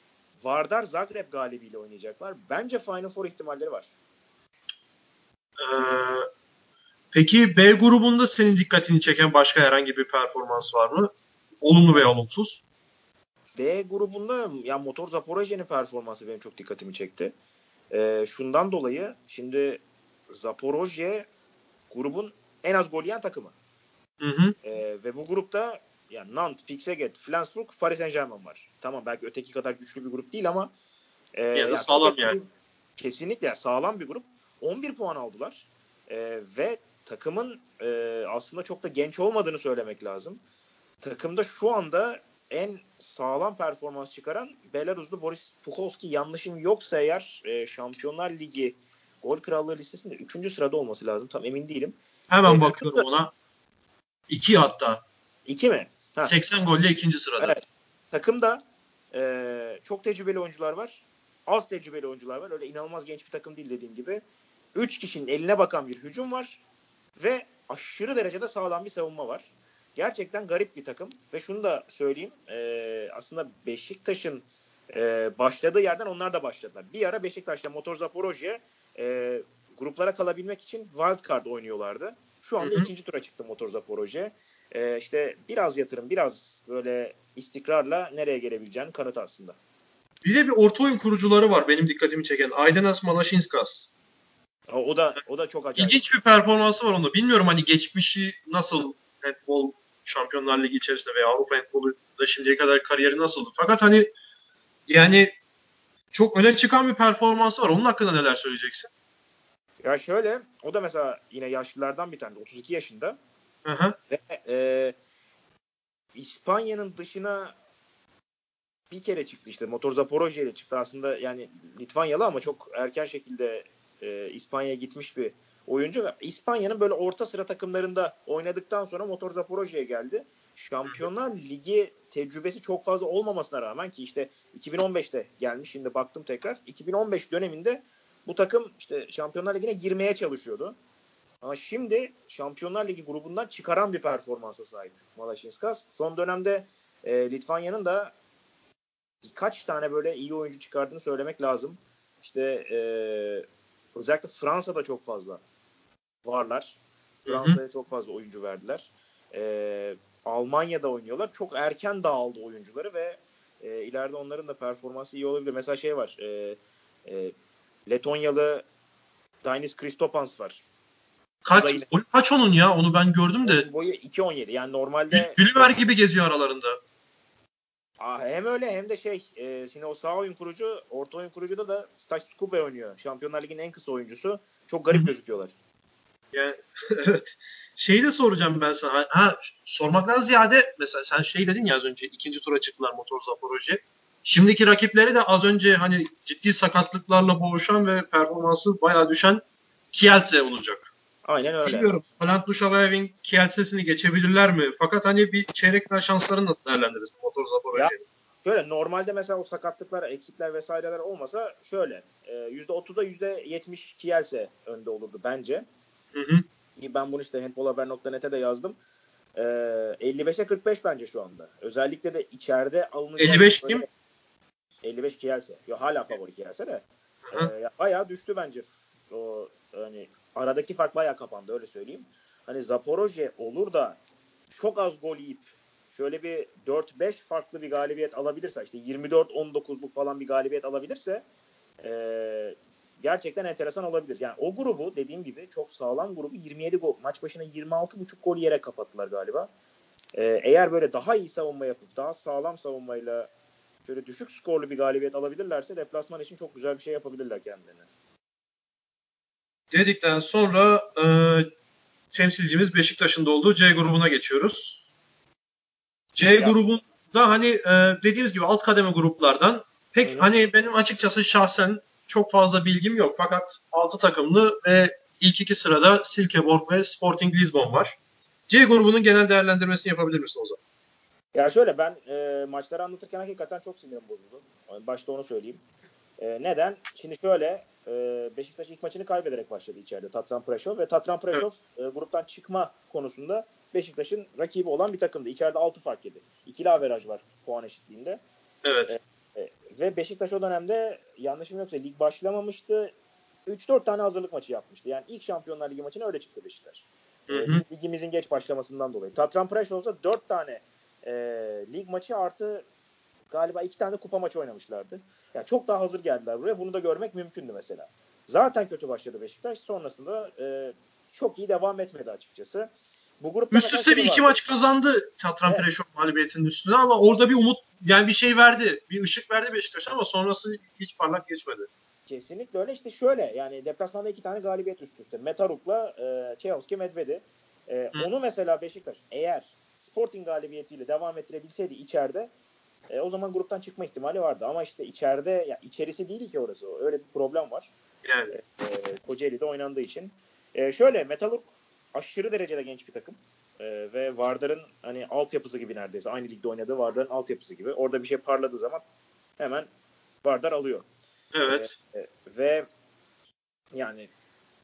Vardar Zagreb galibiyle oynayacaklar. Bence Final Four ihtimalleri var. Ee, peki B grubunda senin dikkatini çeken başka herhangi bir performans var mı? Olumlu veya olumsuz? B grubunda ya Motor Zaporojye'nin performansı benim çok dikkatimi çekti. Ee, şundan dolayı şimdi Zaporojye grubun en az gol yiyen takımı. Hı hı. Ee, ve bu grupta yani Nantes, Pixeget, Flensburg, Paris Saint Germain var. Tamam belki öteki kadar güçlü bir grup değil ama e, ya da sağlam yani. Kesinlikle sağlam bir grup. 11 puan aldılar. E, ve takımın e, aslında çok da genç olmadığını söylemek lazım. Takımda şu anda en sağlam performans çıkaran Belaruslu Boris Pukovski yanlışım yoksa eğer e, Şampiyonlar Ligi gol krallığı listesinde 3. sırada olması lazım. Tam emin değilim. Hemen e, bakıyorum ona. 2 hatta. 2 mi? Ha. 80 golle ikinci sırada. Evet. Takımda e, çok tecrübeli oyuncular var. Az tecrübeli oyuncular var. Öyle inanılmaz genç bir takım değil dediğim gibi. 3 kişinin eline bakan bir hücum var. Ve aşırı derecede sağlam bir savunma var. Gerçekten garip bir takım. Ve şunu da söyleyeyim. E, aslında Beşiktaş'ın e, başladığı yerden onlar da başladılar. Bir ara Beşiktaş'ta Motor Zaporojye e, gruplara kalabilmek için wild card oynuyorlardı. Şu anda hı hı. ikinci tura çıktı Motor Zaporojye e, işte biraz yatırım, biraz böyle istikrarla nereye gelebileceğini kanıt aslında. Bir de bir orta oyun kurucuları var benim dikkatimi çeken. Aydenas Malashinskas. O, o da o da çok acayip. İlginç bir performansı var onda. Bilmiyorum hani geçmişi nasıl handball Şampiyonlar Ligi içerisinde veya Avrupa handball'da şimdiye kadar kariyeri nasıldı. Fakat hani yani çok öne çıkan bir performansı var. Onun hakkında neler söyleyeceksin? Ya şöyle, o da mesela yine yaşlılardan bir tane, 32 yaşında. Hı. Ve e, İspanya'nın dışına bir kere çıktı işte. Motor Zaporojye ile çıktı. Aslında yani Litvanyalı ama çok erken şekilde e, İspanya'ya gitmiş bir oyuncu. İspanya'nın böyle orta sıra takımlarında oynadıktan sonra Motor Zaporojye'ye geldi. Şampiyonlar Ligi tecrübesi çok fazla olmamasına rağmen ki işte 2015'te gelmiş. Şimdi baktım tekrar. 2015 döneminde bu takım işte Şampiyonlar Ligi'ne girmeye çalışıyordu. Ama şimdi Şampiyonlar Ligi grubundan çıkaran bir performansa sahip Malashinskas. Son dönemde e, Litvanya'nın da birkaç tane böyle iyi oyuncu çıkardığını söylemek lazım. İşte e, özellikle Fransa'da çok fazla varlar. Fransa'ya çok fazla oyuncu verdiler. E, Almanya'da oynuyorlar. Çok erken dağıldı oyuncuları ve e, ileride onların da performansı iyi olabilir. Mesela şey var. E, e, Letonyalı Dainis Kristopans var. Kaç, yine... kaç onun ya? Onu ben gördüm de. boyu 2.17. Yani normalde... Gülüver gibi geziyor aralarında. Aa, hem öyle hem de şey e, şimdi o sağ oyun kurucu, orta oyun kurucuda da Staş Skube oynuyor. Şampiyonlar Ligi'nin en kısa oyuncusu. Çok garip gözüküyorlar. Yani evet. Şeyi de soracağım ben sana. Ha, sormaktan ziyade mesela sen şey dedin ya az önce ikinci tura çıktılar Motor Zaporojye. Şimdiki rakipleri de az önce hani ciddi sakatlıklarla boğuşan ve performansı bayağı düşen Kielce olacak. Aynen öyle. Bilmiyorum. Palant Duşavayev'in Kielce'sini geçebilirler mi? Fakat hani bir çeyrek final şanslarını nasıl değerlendirirsin Motor Zaporojye'nin? Şöyle normalde mesela o sakatlıklar, eksikler vesaireler olmasa şöyle %30'da %70 Kielse önde olurdu bence. Hı hı. Ben bunu işte handballhaber.net'e de yazdım. Ee, 55'e 45 bence şu anda. Özellikle de içeride alınacak... 55 kim? 55 Kielse. Yo, hala favori Kielse de. Ee, bayağı düştü bence o hani aradaki fark bayağı kapandı öyle söyleyeyim. Hani Zaporoje olur da çok az gol yiyip şöyle bir 4-5 farklı bir galibiyet alabilirse işte 24-19'luk falan bir galibiyet alabilirse e, gerçekten enteresan olabilir. Yani o grubu dediğim gibi çok sağlam grubu 27 gol maç başına 26.5 gol yere kapattılar galiba. E, eğer böyle daha iyi savunma yapıp daha sağlam savunmayla şöyle düşük skorlu bir galibiyet alabilirlerse deplasman için çok güzel bir şey yapabilirler kendilerine dedikten sonra e, temsilcimiz Beşiktaş'ın da olduğu C grubuna geçiyoruz. C ya. grubunda hani e, dediğimiz gibi alt kademe gruplardan pek Hı. hani benim açıkçası şahsen çok fazla bilgim yok. Fakat 6 takımlı ve ilk iki sırada Silkeborg ve Sporting Lisbon var. C grubunun genel değerlendirmesini yapabilir misin o zaman? Ya şöyle ben e, maçları anlatırken hakikaten çok sinirim bozuldu. Başta onu söyleyeyim. E, neden? Şimdi şöyle e, Beşiktaş ilk maçını kaybederek başladı içeride Tatran Preşov ve Tatran Preşov e, gruptan çıkma konusunda Beşiktaş'ın rakibi olan bir takımdı. İçeride 6 fark yedi. İkili averaj var puan eşitliğinde. Evet. E, e, ve Beşiktaş o dönemde yanlışım yoksa lig başlamamıştı. 3-4 tane hazırlık maçı yapmıştı. Yani ilk Şampiyonlar Ligi maçına öyle çıktı Beşiktaş. Hı hı. E, ligimizin geç başlamasından dolayı. Tatran Preşov'da 4 tane e, lig maçı artı galiba iki tane kupa maçı oynamışlardı. Yani çok daha hazır geldiler buraya. Bunu da görmek mümkündü mesela. Zaten kötü başladı Beşiktaş. Sonrasında e, çok iyi devam etmedi açıkçası. Bu grupta üst üste bir iki maç kazandı Çatran evet. Preşok mağlubiyetinin üstüne ama orada bir umut yani bir şey verdi. Bir ışık verdi Beşiktaş ama sonrası hiç parlak geçmedi. Kesinlikle öyle. İşte şöyle yani deplasmanda iki tane galibiyet üst üste. Metaruk'la e, Çeyhovski Medvedi. E, onu mesela Beşiktaş eğer Sporting galibiyetiyle devam ettirebilseydi içeride e, o zaman gruptan çıkma ihtimali vardı. Ama işte içeride ya içerisi değil ki orası. Öyle bir problem var. Yani. E, e, Kocaeli'de oynandığı için. E, şöyle Metalurg aşırı derecede genç bir takım. E, ve Vardar'ın hani altyapısı gibi neredeyse. Aynı ligde oynadığı Vardar'ın altyapısı gibi. Orada bir şey parladığı zaman hemen Vardar alıyor. Evet. E, e, ve yani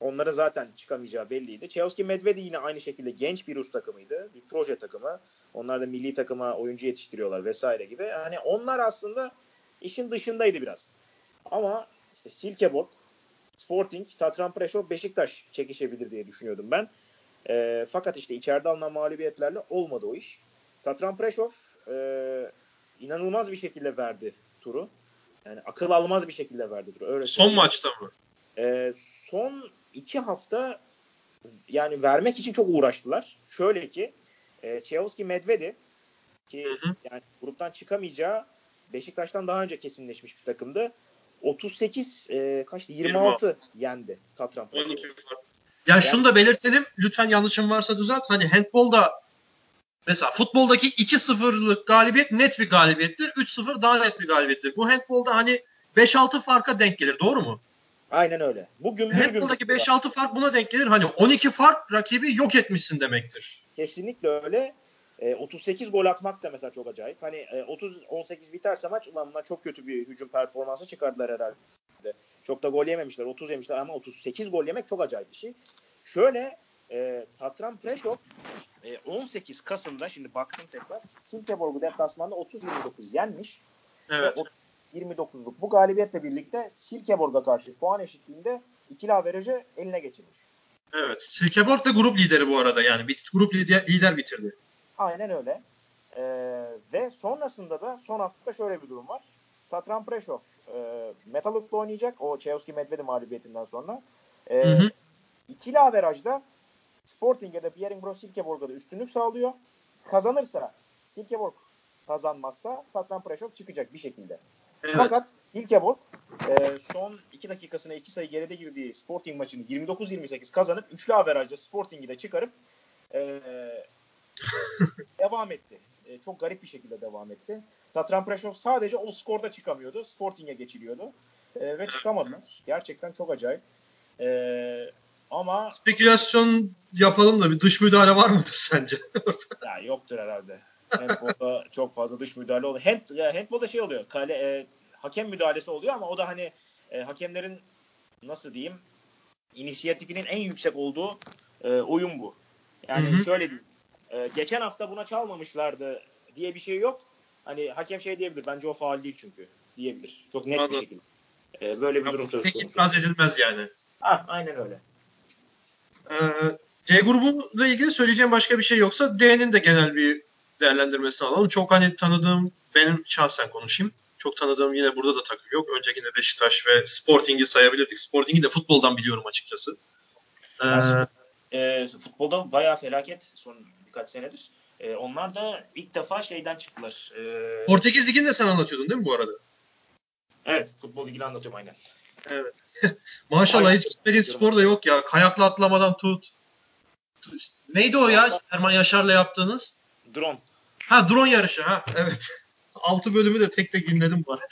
Onların zaten çıkamayacağı belliydi. Chelsea Medvedi yine aynı şekilde genç bir Rus takımıydı. Bir proje takımı. Onlar da milli takıma oyuncu yetiştiriyorlar vesaire gibi. Yani onlar aslında işin dışındaydı biraz. Ama işte Silkeborg, Sporting, Tatran Preşov, Beşiktaş çekişebilir diye düşünüyordum ben. E, fakat işte içeride alınan mağlubiyetlerle olmadı o iş. Tatran Preşov e, inanılmaz bir şekilde verdi turu. Yani akıl almaz bir şekilde verdi turu. Öyle Son maçta mı? E, son iki hafta yani vermek için çok uğraştılar. Şöyle ki e, Çeyhovski Medvedi ki hı hı. yani gruptan çıkamayacağı Beşiktaş'tan daha önce kesinleşmiş bir takımdı. 38 e, kaçtı 26, 26 yendi Tatran Ya yani, şunu da belirtelim. Lütfen yanlışım varsa düzelt. Hani handbolda mesela futboldaki 2-0'lık galibiyet net bir galibiyettir. 3-0 daha net bir galibiyettir. Bu handbolda hani 5-6 farka denk gelir. Doğru mu? Aynen öyle. Bu gümbür Handball'daki 5-6 fark buna denk gelir. Hani 12 fark rakibi yok etmişsin demektir. Kesinlikle öyle. E, 38 gol atmak da mesela çok acayip. Hani e, 30-18 biterse maç ulan bunlar çok kötü bir hücum performansı çıkardılar herhalde. Çok da gol yememişler. 30 yemişler ama 38 gol yemek çok acayip bir şey. Şöyle e, Tatran Preşov e, 18 Kasım'da şimdi baktım tekrar Silkeborg'u deplasmanda 30-29 yenmiş. Evet. 29'luk bu galibiyetle birlikte Silkeborg'a karşı puan eşitliğinde ikili averajı eline geçirmiş. Evet. Silkeborg da grup lideri bu arada yani. Bir grup lider, lider bitirdi. Aynen öyle. Ee, ve sonrasında da son hafta şöyle bir durum var. Tatran Preşov e, Metalurg'la oynayacak. O Çeyhovski Medvedi mağlubiyetinden sonra. E, hı hı. İkili averajda Sporting'e de Bjerringbro Silkeborg'a da üstünlük sağlıyor. Kazanırsa Silkeborg kazanmazsa Tatran Preşov çıkacak bir şekilde. Evet. Fakat Hilkeborg e, son 2 dakikasına 2 sayı geride girdiği Sporting maçını 29-28 kazanıp üçlü averajda Sporting'i de çıkarıp e, devam etti. E, çok garip bir şekilde devam etti. Tatran Preşov sadece o skorda çıkamıyordu. Sporting'e geçiliyordu. E, ve çıkamadılar. Gerçekten çok acayip. E, ama spekülasyon yapalım da bir dış müdahale var mıdır sence? ya yoktur herhalde. Handball'da çok fazla dış müdahale oluyor. Hand, handball'da şey oluyor. Kale, e, hakem müdahalesi oluyor ama o da hani e, hakemlerin nasıl diyeyim inisiyatifinin en yüksek olduğu e, oyun bu. Yani hı hı. şöyle diyeyim. E, geçen hafta buna çalmamışlardı diye bir şey yok. Hani hakem şey diyebilir. Bence o faal değil çünkü diyebilir. Çok net Anladım. bir şekilde. E, böyle bir durum söz konusu. İtiraz edilmez yani. Ha, aynen öyle. Ee, C grubuyla ilgili söyleyeceğim başka bir şey yoksa D'nin de genel bir değerlendirmesini alalım. Çok hani tanıdığım, benim şahsen konuşayım. Çok tanıdığım yine burada da takım yok. Öncekinde Beşiktaş ve Sporting'i sayabilirdik. Sporting'i de futboldan biliyorum açıkçası. Ee, e, futbolda bayağı felaket son birkaç senedir. E, onlar da ilk defa şeyden çıktılar. E, Portekiz Ligi'ni de sen anlatıyordun değil mi bu arada? Evet. Futbol ilgili anlatıyorum aynen. Evet. Maşallah hiç gitmediğin spor da yok ya. Kayakla atlamadan tut. Neydi o ya Erman Yaşar'la yaptığınız? Drone. Ha drone yarışı ha evet. 6 bölümü de tek tek dinledim bu arada.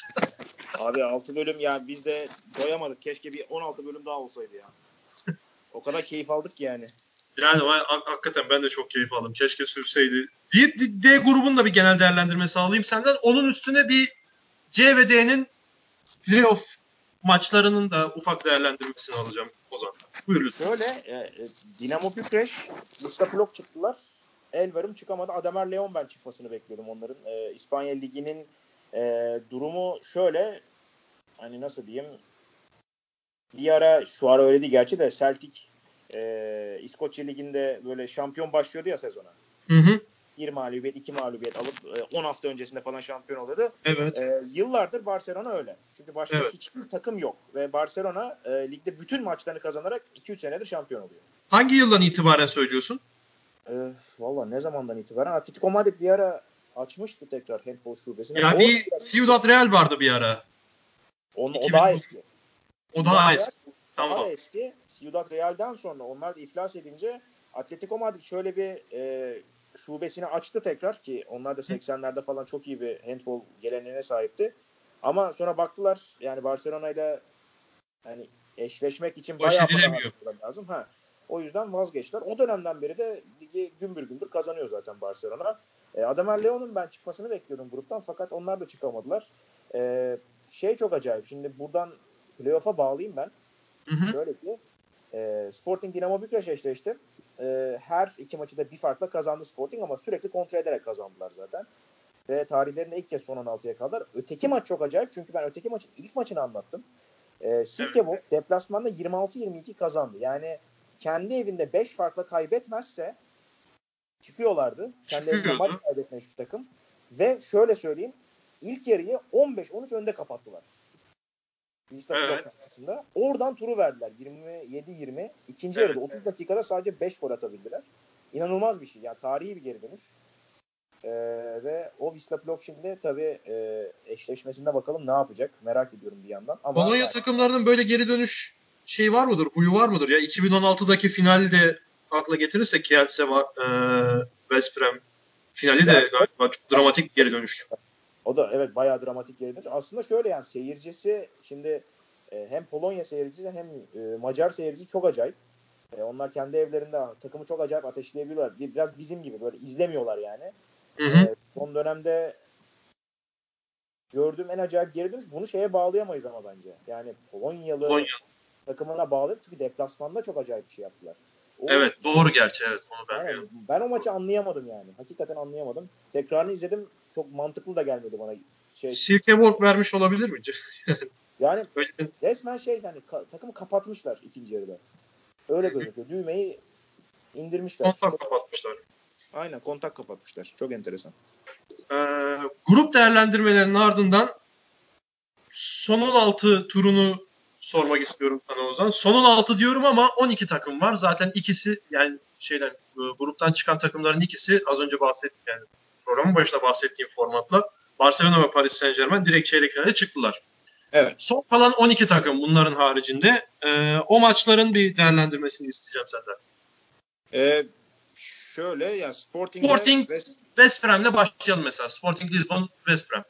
Abi 6 bölüm ya biz de doyamadık. Keşke bir 16 bölüm daha olsaydı ya. O kadar keyif aldık ki yani. Yani hakikaten ben de çok keyif aldım. Keşke sürseydi. Deyip D grubun da bir genel değerlendirmesi alayım senden. Onun üstüne bir C ve D'nin playoff maçlarının da ufak değerlendirmesini alacağım o zaman. Buyur lütfen. Şöyle e, e Dinamo Bükreş, Blok çıktılar. Elverim çıkamadı. Adamer Leon ben çıkmasını bekliyordum onların. E, İspanya Ligi'nin e, durumu şöyle hani nasıl diyeyim bir ara şu ara öyle değil gerçi de Celtic e, İskoçya Ligi'nde böyle şampiyon başlıyordu ya sezona. Hı hı. Bir mağlubiyet, iki mağlubiyet alıp 10 e, hafta öncesinde falan şampiyon oluyordu. Evet. E, yıllardır Barcelona öyle. Çünkü başka evet. hiçbir takım yok. Ve Barcelona e, ligde bütün maçlarını kazanarak 2-3 senedir şampiyon oluyor. Hangi yıldan itibaren söylüyorsun? E, Valla ne zamandan itibaren? Atletico Madrid bir ara açmıştı tekrar handball şubesini. Ya bir Ciudad Real vardı bir ara. Onun, o daha eski. O daha eski. Tamam. Daha eski. Ciudad Real'den sonra onlar da iflas edince Atletico Madrid şöyle bir e, şubesini açtı tekrar ki onlar da 80'lerde falan çok iyi bir handball geleneğine sahipti. Ama sonra baktılar yani Barcelona ile yani eşleşmek için bayağı para lazım. Ha. O yüzden vazgeçtiler. O dönemden beri de ligi gümbür gümbür kazanıyor zaten Barcelona. E, Adamer Leon'un ben çıkmasını bekliyordum gruptan fakat onlar da çıkamadılar. E, şey çok acayip. Şimdi buradan playoff'a bağlayayım ben. Hı hı. Şöyle ki e, Sporting Dinamo Bükreş eşleşti. E, her iki maçı da bir farkla kazandı Sporting ama sürekli kontrol ederek kazandılar zaten. Ve tarihlerinde ilk kez son 16'ya kaldılar. Öteki maç çok acayip çünkü ben öteki maçın ilk maçını anlattım. E, Silkeborg deplasmanda 26-22 kazandı. Yani kendi evinde 5 farkla kaybetmezse çıkıyorlardı. Kendi evinde maç kaybetmemiş bir takım. Ve şöyle söyleyeyim ilk yarıyı 15-13 önde kapattılar. Vista evet. karşısında. Oradan turu verdiler. 27-20. İkinci evet. yarıda 30 dakikada sadece 5 gol atabildiler. İnanılmaz bir şey. Yani tarihi bir geri dönüş. Ee, ve o Wisla Blok şimdi tabii e, eşleşmesinde bakalım ne yapacak. Merak ediyorum bir yandan. Ama Polonya yani... takımlarının böyle geri dönüş şey var mıdır? Huyu var mıdır? Ya 2016'daki finalde akla getirirsek Kielce var, e, West Brom finali de galiba çok dramatik bir geri dönüş. O da evet bayağı dramatik geri dönüş. Aslında şöyle yani seyircisi şimdi e, hem Polonya seyircisi hem e, Macar seyircisi çok acayip. E, onlar kendi evlerinde takımı çok acayip ateşleyebiliyorlar. Bir, biraz bizim gibi böyle izlemiyorlar yani. Hı hı. E, son dönemde gördüğüm en acayip geri dönüş. Bunu şeye bağlayamayız ama bence. Yani Polonyalı Polonya. Takımına bağlayıp çünkü deplasmanda çok acayip bir şey yaptılar. O, evet doğru gerçi evet onu ben yani, Ben o maçı anlayamadım yani. Hakikaten anlayamadım. Tekrarını izledim. Çok mantıklı da gelmedi bana. Şey, Silkeborg vermiş olabilir mi? yani Öyle. resmen şey yani ka- takımı kapatmışlar ikinci yarıda. Öyle gözüküyor. Düğmeyi indirmişler. Kontak kapatmışlar. Aynen kontak kapatmışlar. Çok enteresan. Ee, grup değerlendirmelerinin ardından son 16 turunu sormak istiyorum sana Ozan. Sonun altı diyorum ama 12 takım var. Zaten ikisi yani şeyden e, gruptan çıkan takımların ikisi az önce bahsettiğim yani programın başında bahsettiğim formatla Barcelona ve Paris Saint Germain direkt çeyrek finale çıktılar. Evet. Son kalan 12 takım bunların haricinde. E, o maçların bir değerlendirmesini isteyeceğim senden. Ee, şöyle ya Sporting, Sporting West... West Bram'le başlayalım mesela. Sporting Lisbon, West Bram.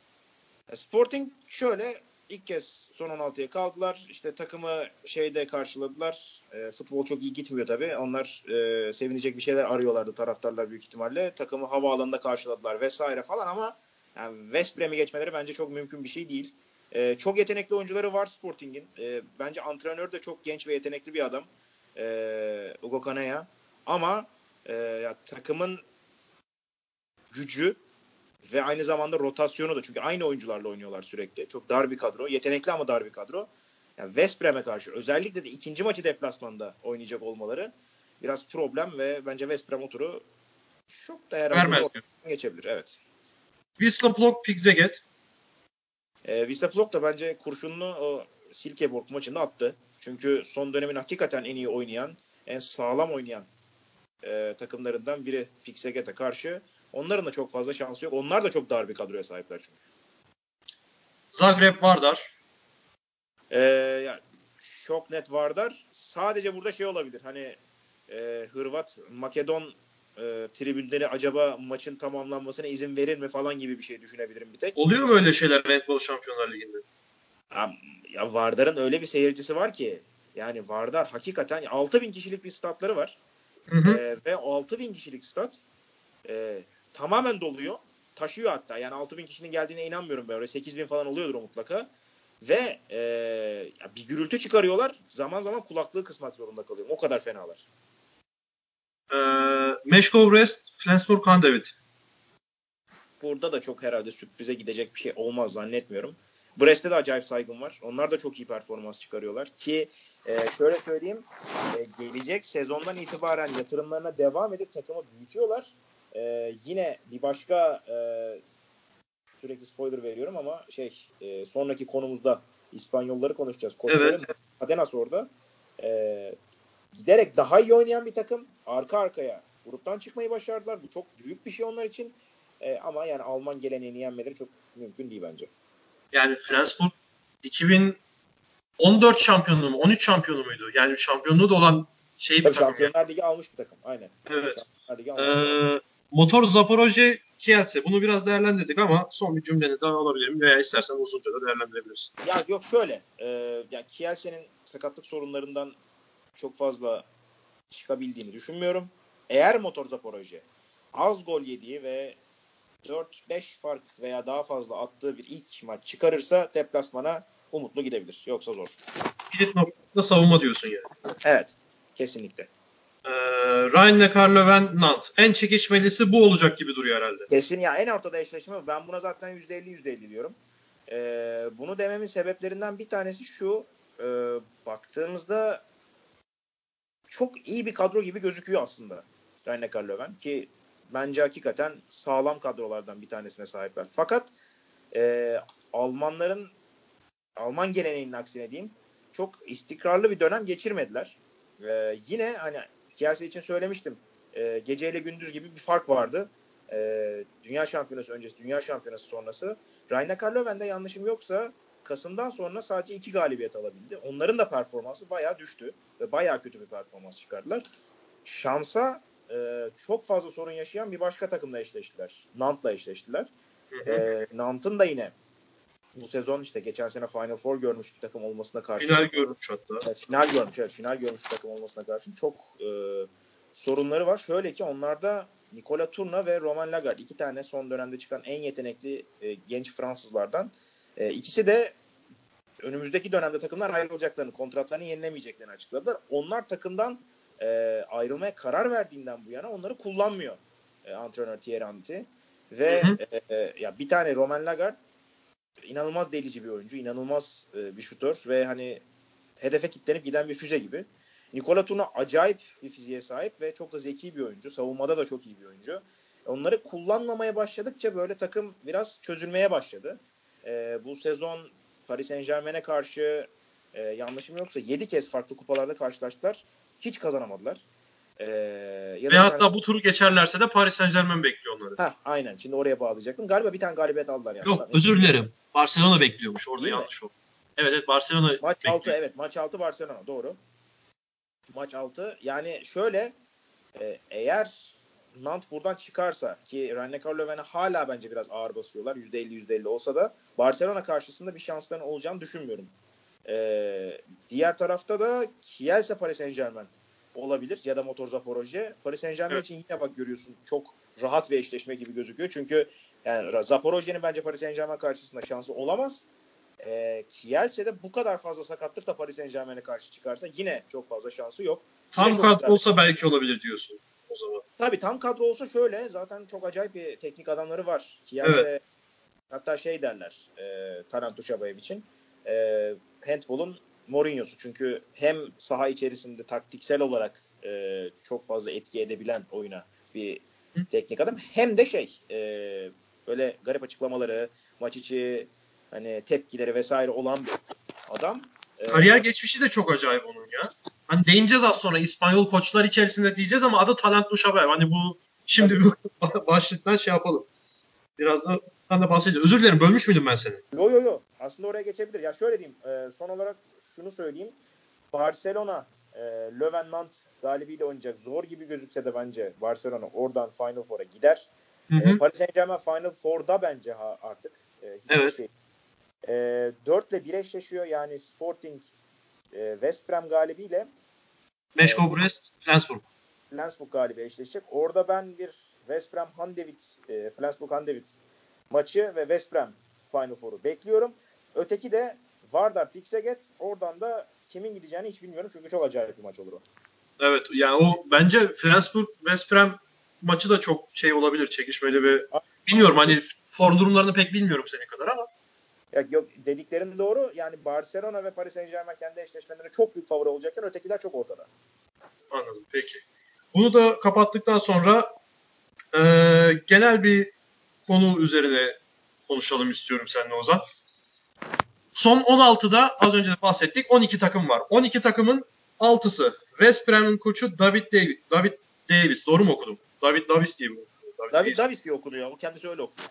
Sporting şöyle ilk kez son 16'ya kaldılar. İşte takımı şeyde karşıladılar. E, futbol çok iyi gitmiyor tabii. Onlar e, sevinecek bir şeyler arıyorlardı taraftarlar büyük ihtimalle. Takımı havaalanında karşıladılar vesaire falan ama yani West Brom'i geçmeleri bence çok mümkün bir şey değil. E, çok yetenekli oyuncuları var Sporting'in. E, bence antrenör de çok genç ve yetenekli bir adam. E, Ugo Kanaya. Ama e, ya, takımın gücü ve aynı zamanda rotasyonu da çünkü aynı oyuncularla oynuyorlar sürekli. Çok dar bir kadro. Yetenekli ama dar bir kadro. Yani West Brom'e karşı özellikle de ikinci maçı deplasmanda oynayacak olmaları biraz problem ve bence West Brom oturu çok da herhalde geçebilir. Evet. Wisla Blok Pigzeget. E, Wisla Blok da bence kurşununu o Silkeborg maçında attı. Çünkü son dönemin hakikaten en iyi oynayan, en sağlam oynayan e, takımlarından biri Pixeget'e karşı. Onların da çok fazla şansı yok. Onlar da çok dar bir kadroya sahipler çünkü. Zagreb Vardar. Ee, yani çok net Vardar. Sadece burada şey olabilir. Hani e, Hırvat, Makedon e, tribünleri acaba maçın tamamlanmasına izin verir mi falan gibi bir şey düşünebilirim bir tek. Oluyor mu öyle şeyler Red Bull Şampiyonlar Ligi'nde? Ya, ya Vardar'ın öyle bir seyircisi var ki yani Vardar hakikaten 6000 kişilik bir statları var. Hı hı. E, ve 6000 kişilik stat e, tamamen doluyor. Taşıyor hatta. Yani 6000 kişinin geldiğine inanmıyorum ben. Oraya 8000 falan oluyordur o mutlaka. Ve e, bir gürültü çıkarıyorlar. Zaman zaman kulaklığı kısmak zorunda kalıyorum. O kadar fenalar. Ee, Meşkov Rest, Flensburg Handavid. Burada da çok herhalde sürprize gidecek bir şey olmaz zannetmiyorum. Brest'te de acayip saygım var. Onlar da çok iyi performans çıkarıyorlar. Ki e, şöyle söyleyeyim e, gelecek sezondan itibaren yatırımlarına devam edip takımı büyütüyorlar. E, yine bir başka e, sürekli spoiler veriyorum ama şey e, sonraki konumuzda İspanyolları konuşacağız. Koçları evet. Adenas orada. E, giderek daha iyi oynayan bir takım. Arka arkaya gruptan çıkmayı başardılar. Bu çok büyük bir şey onlar için. E, ama yani Alman geleneğini yenmeleri çok mümkün değil bence. Yani Flensburg 2014 şampiyonluğu mu? 13 şampiyonu muydu? Yani şampiyonluğu da olan şey bir Tabii takım. Şampiyonlar Ligi almış bir takım. Aynen. Evet. Ee, motor Zaporojye Kielce. Bunu biraz değerlendirdik ama son bir cümleni daha alabilirim veya istersen uzunca da değerlendirebilirsin. Ya yok şöyle. E, yani Kielce'nin sakatlık sorunlarından çok fazla çıkabildiğini düşünmüyorum. Eğer motor Zaporojye az gol yediği ve 4-5 fark veya daha fazla attığı bir ilk maç çıkarırsa deplasmana umutlu gidebilir. Yoksa zor. Kilit noktada savunma diyorsun yani. Evet. Kesinlikle. Ee, Rhein-Neckar-Löwen Nant. En çekişmelisi bu olacak gibi duruyor herhalde. Kesin ya en ortada eşleşme. Ben buna zaten %50 %50 diyorum. Ee, bunu dememin sebeplerinden bir tanesi şu. E, baktığımızda çok iyi bir kadro gibi gözüküyor aslında. Rhein-Neckar-Löwen ki bence hakikaten sağlam kadrolardan bir tanesine sahipler. Fakat e, Almanların Alman geleneğinin aksine diyeyim çok istikrarlı bir dönem geçirmediler. E, yine hani Kiyase için söylemiştim. E, geceyle gündüz gibi bir fark vardı. E, dünya şampiyonası öncesi, dünya şampiyonası sonrası. Rhein-Neckar Löwen'de yanlışım yoksa Kasım'dan sonra sadece iki galibiyet alabildi. Onların da performansı bayağı düştü ve bayağı kötü bir performans çıkardılar. Şansa e, çok fazla sorun yaşayan bir başka takımla eşleştiler. Nant'la eşleştiler. E, Nant'ın da yine bu sezon işte geçen sene Final Four görmüş bir takım olmasına karşı. Final görmüş hatta. Evet, final görmüş, evet final görmüş bir takım olmasına karşı çok e, sorunları var. Şöyle ki onlarda Nikola Turna ve Roman Lagarde iki tane son dönemde çıkan en yetenekli e, genç Fransızlardan. E, ikisi de önümüzdeki dönemde takımlar ayrılacaklarını, kontratlarını yenilemeyeceklerini açıkladılar. Onlar takımdan e, ayrılmaya karar verdiğinden bu yana onları kullanmıyor e, antrenör Thierry Henry. Ve hı hı. E, e, ya bir tane Roman Lagarde inanılmaz delici bir oyuncu, inanılmaz e, bir şutör ve hani hedefe kilitlenip giden bir füze gibi. Nikola Turna acayip bir fiziğe sahip ve çok da zeki bir oyuncu. Savunmada da çok iyi bir oyuncu. Onları kullanmamaya başladıkça böyle takım biraz çözülmeye başladı. E, bu sezon Paris Saint Germain'e karşı e, yanlışım yoksa 7 kez farklı kupalarda karşılaştılar. Hiç kazanamadılar. Ee, ya Ve hatta tane... bu turu geçerlerse de Paris Saint Germain bekliyor onları. Ha, aynen. Şimdi oraya bağlayacaktım. Galiba bir tane galibiyet aldılar yani. Yok özür dilerim. Barcelona bekliyormuş. Orada Değil yanlış oldu. Evet evet Barcelona Maç bekliyor. 6 evet. Maç 6 Barcelona. Doğru. Maç 6. Yani şöyle e, eğer Nant buradan çıkarsa ki Rhein-Neckar Löwen'e hala bence biraz ağır basıyorlar. %50 %50 olsa da Barcelona karşısında bir şansların olacağını düşünmüyorum. Ee, diğer tarafta da Kielse Paris Saint Germain olabilir ya da Motor Zaporojye. Paris Saint Germain evet. için yine bak görüyorsun çok rahat bir eşleşme gibi gözüküyor. Çünkü yani Zaporojye'nin bence Paris Saint Germain karşısında şansı olamaz. E, Kielce'de bu kadar fazla sakatlık da Paris Saint Germain'e karşı çıkarsa yine çok fazla şansı yok. Tam kadro güzel. olsa belki olabilir diyorsun o zaman. Tabii tam kadro olsa şöyle zaten çok acayip bir teknik adamları var. Kielce evet. hatta şey derler e, Taranto Uşabayev için e, handball'un Mourinho'su. Çünkü hem saha içerisinde taktiksel olarak e, çok fazla etki edebilen oyuna bir Hı. teknik adam hem de şey e, böyle garip açıklamaları, maç içi hani tepkileri vesaire olan bir adam. E, Kariyer geçmişi de çok acayip onun ya. Hani değineceğiz az sonra İspanyol koçlar içerisinde diyeceğiz ama adı Talent Duşaber. Hani bu şimdi bir başlıktan şey yapalım. Biraz da ben de bahsedeceğim. Özür dilerim bölmüş müydüm ben seni? Yo yo yo. Aslında oraya geçebilir. Ya şöyle diyeyim. E, son olarak şunu söyleyeyim. Barcelona e, Löwen Nant galibiyle oynayacak. Zor gibi gözükse de bence Barcelona oradan Final Four'a gider. Hı hı. E, Paris Saint Germain Final Four'da bence ha, artık. E, evet. Şey. E, 4 ile 1 eşleşiyor. Yani Sporting e, West Brom galibiyle Meşko Brest, Flensburg. Flensburg galibi eşleşecek. Orada ben bir West Brom Handewitt, e, Flensburg Handewitt maçı ve West Brom Final Four'u bekliyorum. Öteki de Vardar Pixeget. Oradan da kimin gideceğini hiç bilmiyorum çünkü çok acayip bir maç olur o. Evet yani o bence Flensburg West Brom maçı da çok şey olabilir çekişmeli bir bilmiyorum hani form durumlarını pek bilmiyorum senin kadar ama. Ya yok dediklerin doğru. Yani Barcelona ve Paris Saint-Germain kendi eşleşmelerinde çok büyük favori olacakken ötekiler çok ortada. Anladım peki. Bunu da kapattıktan sonra e, genel bir konu üzerine konuşalım istiyorum seninle Ozan. Son 16'da az önce de bahsettik 12 takım var. 12 takımın 6'sı West Brom'un koçu David Davis. David Davis. Doğru mu okudum? David Davis diye mi? David, David Davis diye okunuyor. O kendisi öyle okuyor.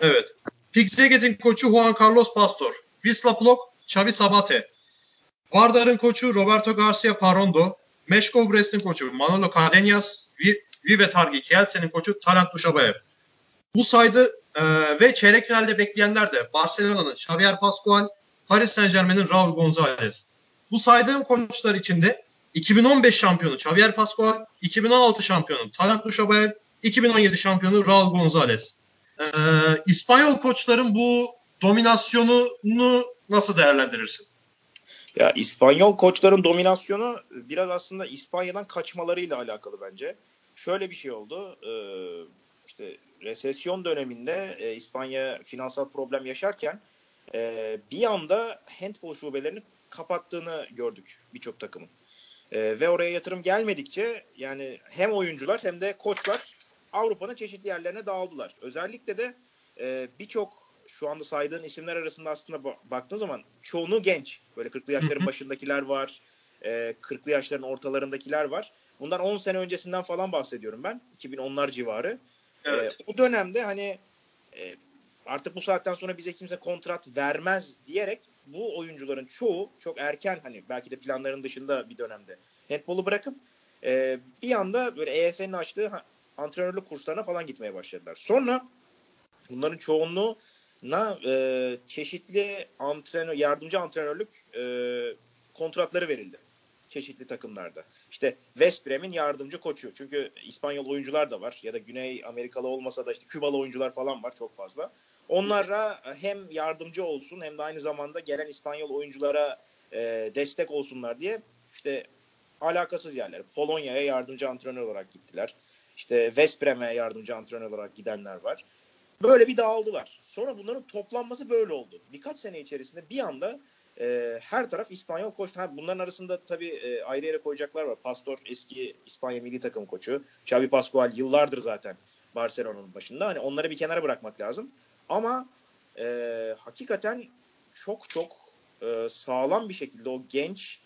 Evet. Pixeget'in koçu Juan Carlos Pastor. Wisla Plock Xavi Sabate. Vardar'ın koçu Roberto Garcia Parondo. Meşkov Brest'in koçu Manolo Cadenas. Vive Targi Kielce'nin koçu Talant Duşabayev. Bu saydı e, ve çeyrek finalde bekleyenler de Barcelona'nın Xavier Pascual, Paris Saint Germain'in Raul Gonzalez. Bu saydığım koçlar içinde 2015 şampiyonu Xavier Pascual, 2016 şampiyonu Talant Duşabayev, 2017 şampiyonu Raul Gonzalez. Ee, İspanyol koçların bu dominasyonunu nasıl değerlendirirsin? Ya İspanyol koçların dominasyonu biraz aslında İspanya'dan kaçmalarıyla alakalı bence. Şöyle bir şey oldu. Ee, işte resesyon döneminde e, İspanya finansal problem yaşarken e, bir anda handball şubelerini kapattığını gördük birçok takımın. E, ve oraya yatırım gelmedikçe yani hem oyuncular hem de koçlar Avrupa'nın çeşitli yerlerine dağıldılar. Özellikle de e, birçok şu anda saydığın isimler arasında aslında baktığın zaman çoğunu genç. Böyle 40'lı yaşların başındakiler var. E, 40'lı yaşların ortalarındakiler var. Bundan 10 sene öncesinden falan bahsediyorum ben. 2010'lar civarı. Evet. E, bu dönemde hani e, artık bu saatten sonra bize kimse kontrat vermez diyerek bu oyuncuların çoğu çok erken hani belki de planların dışında bir dönemde handball'u bırakıp e, bir anda böyle EF'nin açtığı antrenörlük kurslarına falan gitmeye başladılar. Sonra bunların çoğunluğuna e, çeşitli antrenör, yardımcı antrenörlük e, kontratları verildi çeşitli takımlarda. İşte West Brom'in yardımcı koçu. Çünkü İspanyol oyuncular da var ya da Güney Amerikalı olmasa da işte Kübalı oyuncular falan var çok fazla. Onlara hem yardımcı olsun hem de aynı zamanda gelen İspanyol oyunculara e, destek olsunlar diye işte alakasız yerler. Polonya'ya yardımcı antrenör olarak gittiler. İşte West Brom'e yardımcı antrenör olarak gidenler var. Böyle bir dağıldılar. Sonra bunların toplanması böyle oldu. Birkaç sene içerisinde bir anda e, her taraf İspanyol koç. Ha, bunların arasında tabii e, ayrı yere koyacaklar var. Pastor eski İspanya milli takım koçu. Xavi Pascual yıllardır zaten Barcelona'nın başında. Hani onları bir kenara bırakmak lazım. Ama e, hakikaten çok çok e, sağlam bir şekilde o genç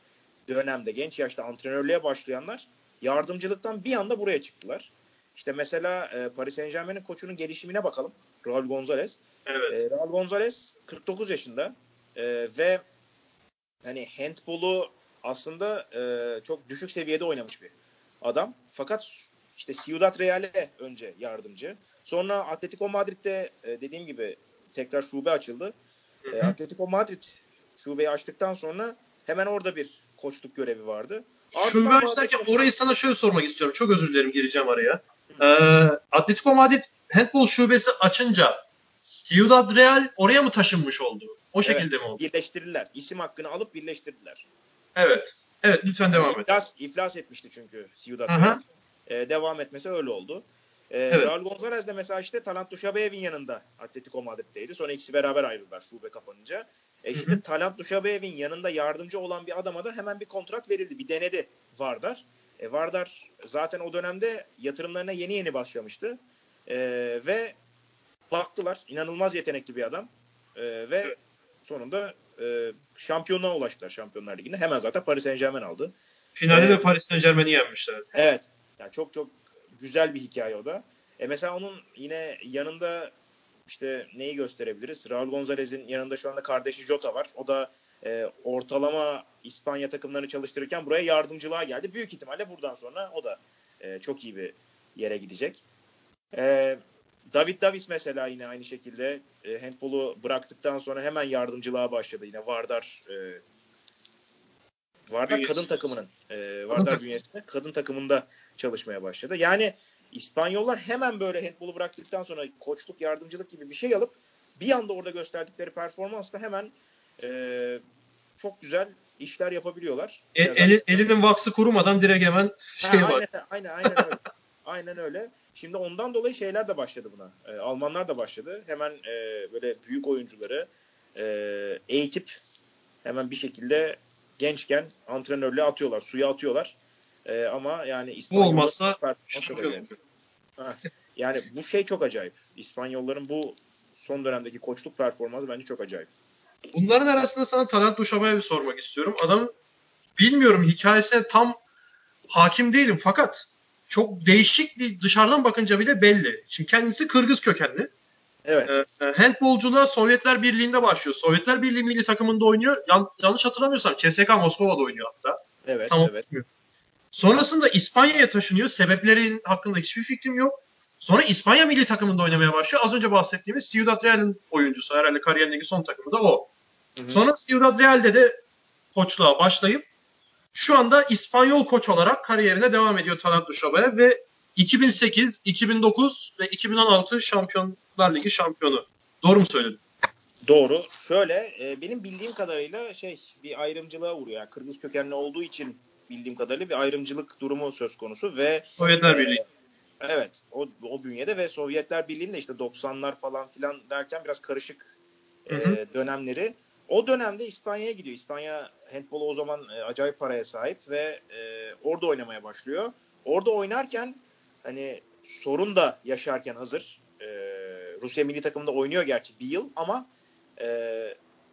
dönemde, genç yaşta antrenörlüğe başlayanlar yardımcılıktan bir anda buraya çıktılar. İşte mesela e, Paris Saint Germain'in koçunun gelişimine bakalım. Raul Gonzalez. Evet. E, Raul Gonzalez 49 yaşında e, ve hani handball'u aslında e, çok düşük seviyede oynamış bir adam. Fakat işte Ciudad Real'e önce yardımcı. Sonra Atletico Madrid'de e, dediğim gibi tekrar şube açıldı. E, Atletico Madrid şubeyi açtıktan sonra hemen orada bir koçluk görevi vardı. Şube açarken orayı sana şöyle sormak istiyorum. Çok özür dilerim gireceğim araya. Ee, Atletico Madrid handball şubesi açınca Ciudad Real oraya mı taşınmış oldu? O şekilde evet, mi oldu? Birleştirirler. İsim hakkını alıp birleştirdiler. Evet. Evet lütfen devam yani et. İflas, iflas etmişti çünkü Ciudad Real. Ee, devam etmesi öyle oldu. Ee, evet. Raul Gonzalez de mesela işte Talant Duşabayev'in yanında Atletico Madrid'deydi. Sonra ikisi beraber ayrıldılar şube kapanınca. E şimdi hı hı. Talant Duşabayev'in yanında yardımcı olan bir adama da hemen bir kontrat verildi. Bir denedi Vardar. E, Vardar zaten o dönemde yatırımlarına yeni yeni başlamıştı. E, ve baktılar. inanılmaz yetenekli bir adam. E, ve sonunda e, şampiyonluğa ulaştılar Şampiyonlar Ligi'nde. Hemen zaten Paris Saint Germain aldı. Finalde ee, de Paris Saint Germain'i yenmişler. Evet. Yani çok çok güzel bir hikaye o da. E mesela onun yine yanında işte neyi gösterebiliriz? Raul Gonzalez'in yanında şu anda kardeşi Jota var. O da e, ortalama İspanya takımlarını çalıştırırken buraya yardımcılığa geldi. Büyük ihtimalle buradan sonra o da e, çok iyi bir yere gidecek. E, David Davis mesela yine aynı şekilde e, handball'u bıraktıktan sonra hemen yardımcılığa başladı. Yine Vardar e, Vardar Bünyesi. kadın takımının e, Vardar bünyesinde kadın takımında çalışmaya başladı. Yani İspanyollar hemen böyle handbolu bıraktıktan sonra koçluk, yardımcılık gibi bir şey alıp bir anda orada gösterdikleri performansla hemen e, çok güzel işler yapabiliyorlar. Zaten- eli- elinin vaksı kurumadan direkt hemen Ha, şey var. aynen, aynen, aynen öyle. aynen öyle. Şimdi ondan dolayı şeyler de başladı buna. E, Almanlar da başladı. Hemen e, böyle büyük oyuncuları e, eğitip hemen bir şekilde gençken antrenörlüğe atıyorlar, suya atıyorlar. E, ama yani İspanyollar olmazsa çok acayip. Ha, Yani bu şey çok acayip. İspanyolların bu son dönemdeki koçluk performansı bence çok acayip. Bunların arasında sana Talant Duşabay'a bir sormak istiyorum. Adam bilmiyorum hikayesine tam hakim değilim fakat çok değişik bir dışarıdan bakınca bile belli. Şimdi kendisi Kırgız kökenli. Evet. Ee, handbolculuğa Sovyetler Birliği'nde başlıyor. Sovyetler Birliği milli takımında oynuyor. Yan- yanlış hatırlamıyorsam CSKA Moskova'da oynuyor hatta. Evet. Tam evet. Sonrasında İspanya'ya taşınıyor. Sebepleri hakkında hiçbir fikrim yok. Sonra İspanya milli takımında oynamaya başlıyor. Az önce bahsettiğimiz Ciudad Real'in oyuncusu. Herhalde kariyerindeki son takımı da o. Hı hı. Sonra Ciudad Real'de de koçluğa başlayıp şu anda İspanyol koç olarak kariyerine devam ediyor Talant Duşabaya ve 2008, 2009 ve 2016 Şampiyonlar Ligi şampiyonu. Doğru mu söyledim? Doğru. Şöyle e, benim bildiğim kadarıyla şey bir ayrımcılığa uğruyor. Yani Kırgız kökenli olduğu için bildiğim kadarıyla bir ayrımcılık durumu söz konusu ve Sovyetler e, Birliği. Evet, o, o bünyede ve Sovyetler Birliği'nde işte 90'lar falan filan derken biraz karışık e, Hı hı. dönemleri. O dönemde İspanya'ya gidiyor. İspanya handbolu o zaman e, acayip paraya sahip ve e, orada oynamaya başlıyor. Orada oynarken hani sorun da yaşarken hazır. E, Rusya milli takımında oynuyor gerçi bir yıl ama e,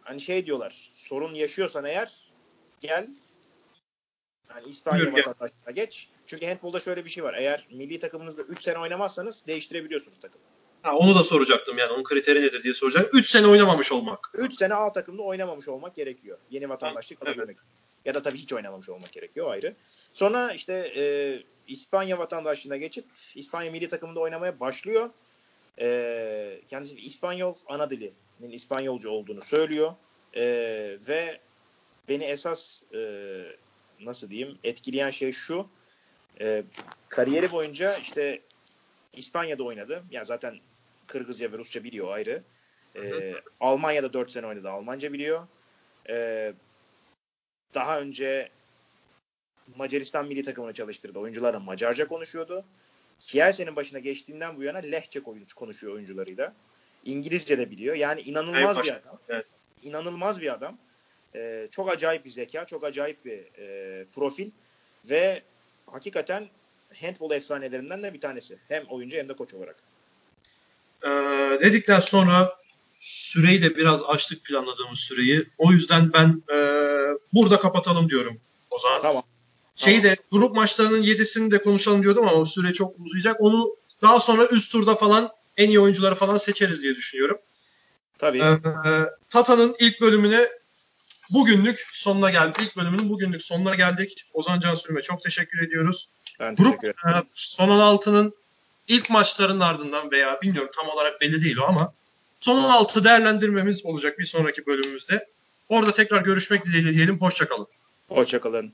hani şey diyorlar sorun yaşıyorsan eğer gel yani İspanya vatandaşlığına geç. Çünkü handbolda şöyle bir şey var. Eğer milli takımınızda 3 sene oynamazsanız değiştirebiliyorsunuz takımı. Ha, onu da soracaktım yani. Onun kriteri nedir diye soracaktım. 3 sene oynamamış olmak. 3 sene A takımda oynamamış olmak gerekiyor. Yeni vatandaşlık Evet. alabilmek. Ya da tabii hiç oynamamış olmak gerekiyor ayrı. Sonra işte e, İspanya vatandaşlığına geçip İspanya milli takımında oynamaya başlıyor. E, kendisi İspanyol ana dilinin İspanyolca olduğunu söylüyor. E, ve beni esas e, nasıl diyeyim etkileyen şey şu. E, kariyeri boyunca işte İspanya'da oynadı. Yani zaten Kırgızca ve Rusça biliyor ayrı. E, Almanya'da 4 sene oynadı. Almanca biliyor. E, daha önce Macaristan milli takımını çalıştırdı. Oyuncularla Macarca konuşuyordu. Kielsen'in başına geçtiğinden bu yana Lehçe konuşuyor oyuncularıyla. İngilizce de biliyor. Yani inanılmaz bir adam. Evet. İnanılmaz bir adam. Ee, çok acayip bir zeka, çok acayip bir e, profil ve hakikaten handball efsanelerinden de bir tanesi. Hem oyuncu hem de koç olarak. Ee, dedikten sonra süreyi de biraz açtık planladığımız süreyi. O yüzden ben e, burada kapatalım diyorum o zaman. Tamam. Şeyi de grup maçlarının 7'sini de konuşalım diyordum ama o süre çok uzayacak. Onu daha sonra üst turda falan en iyi oyuncuları falan seçeriz diye düşünüyorum. Tabii. Ee, Tata'nın ilk bölümüne bugünlük sonuna geldik. İlk bölümünün bugünlük sonuna geldik. Ozan Can Sürme çok teşekkür ediyoruz. Ben Grup teşekkür ederim. e, son 16'nın ilk maçlarının ardından veya bilmiyorum tam olarak belli değil o ama son 16 değerlendirmemiz olacak bir sonraki bölümümüzde. Orada tekrar görüşmek dileğiyle diyelim. Hoşçakalın. Hoşçakalın.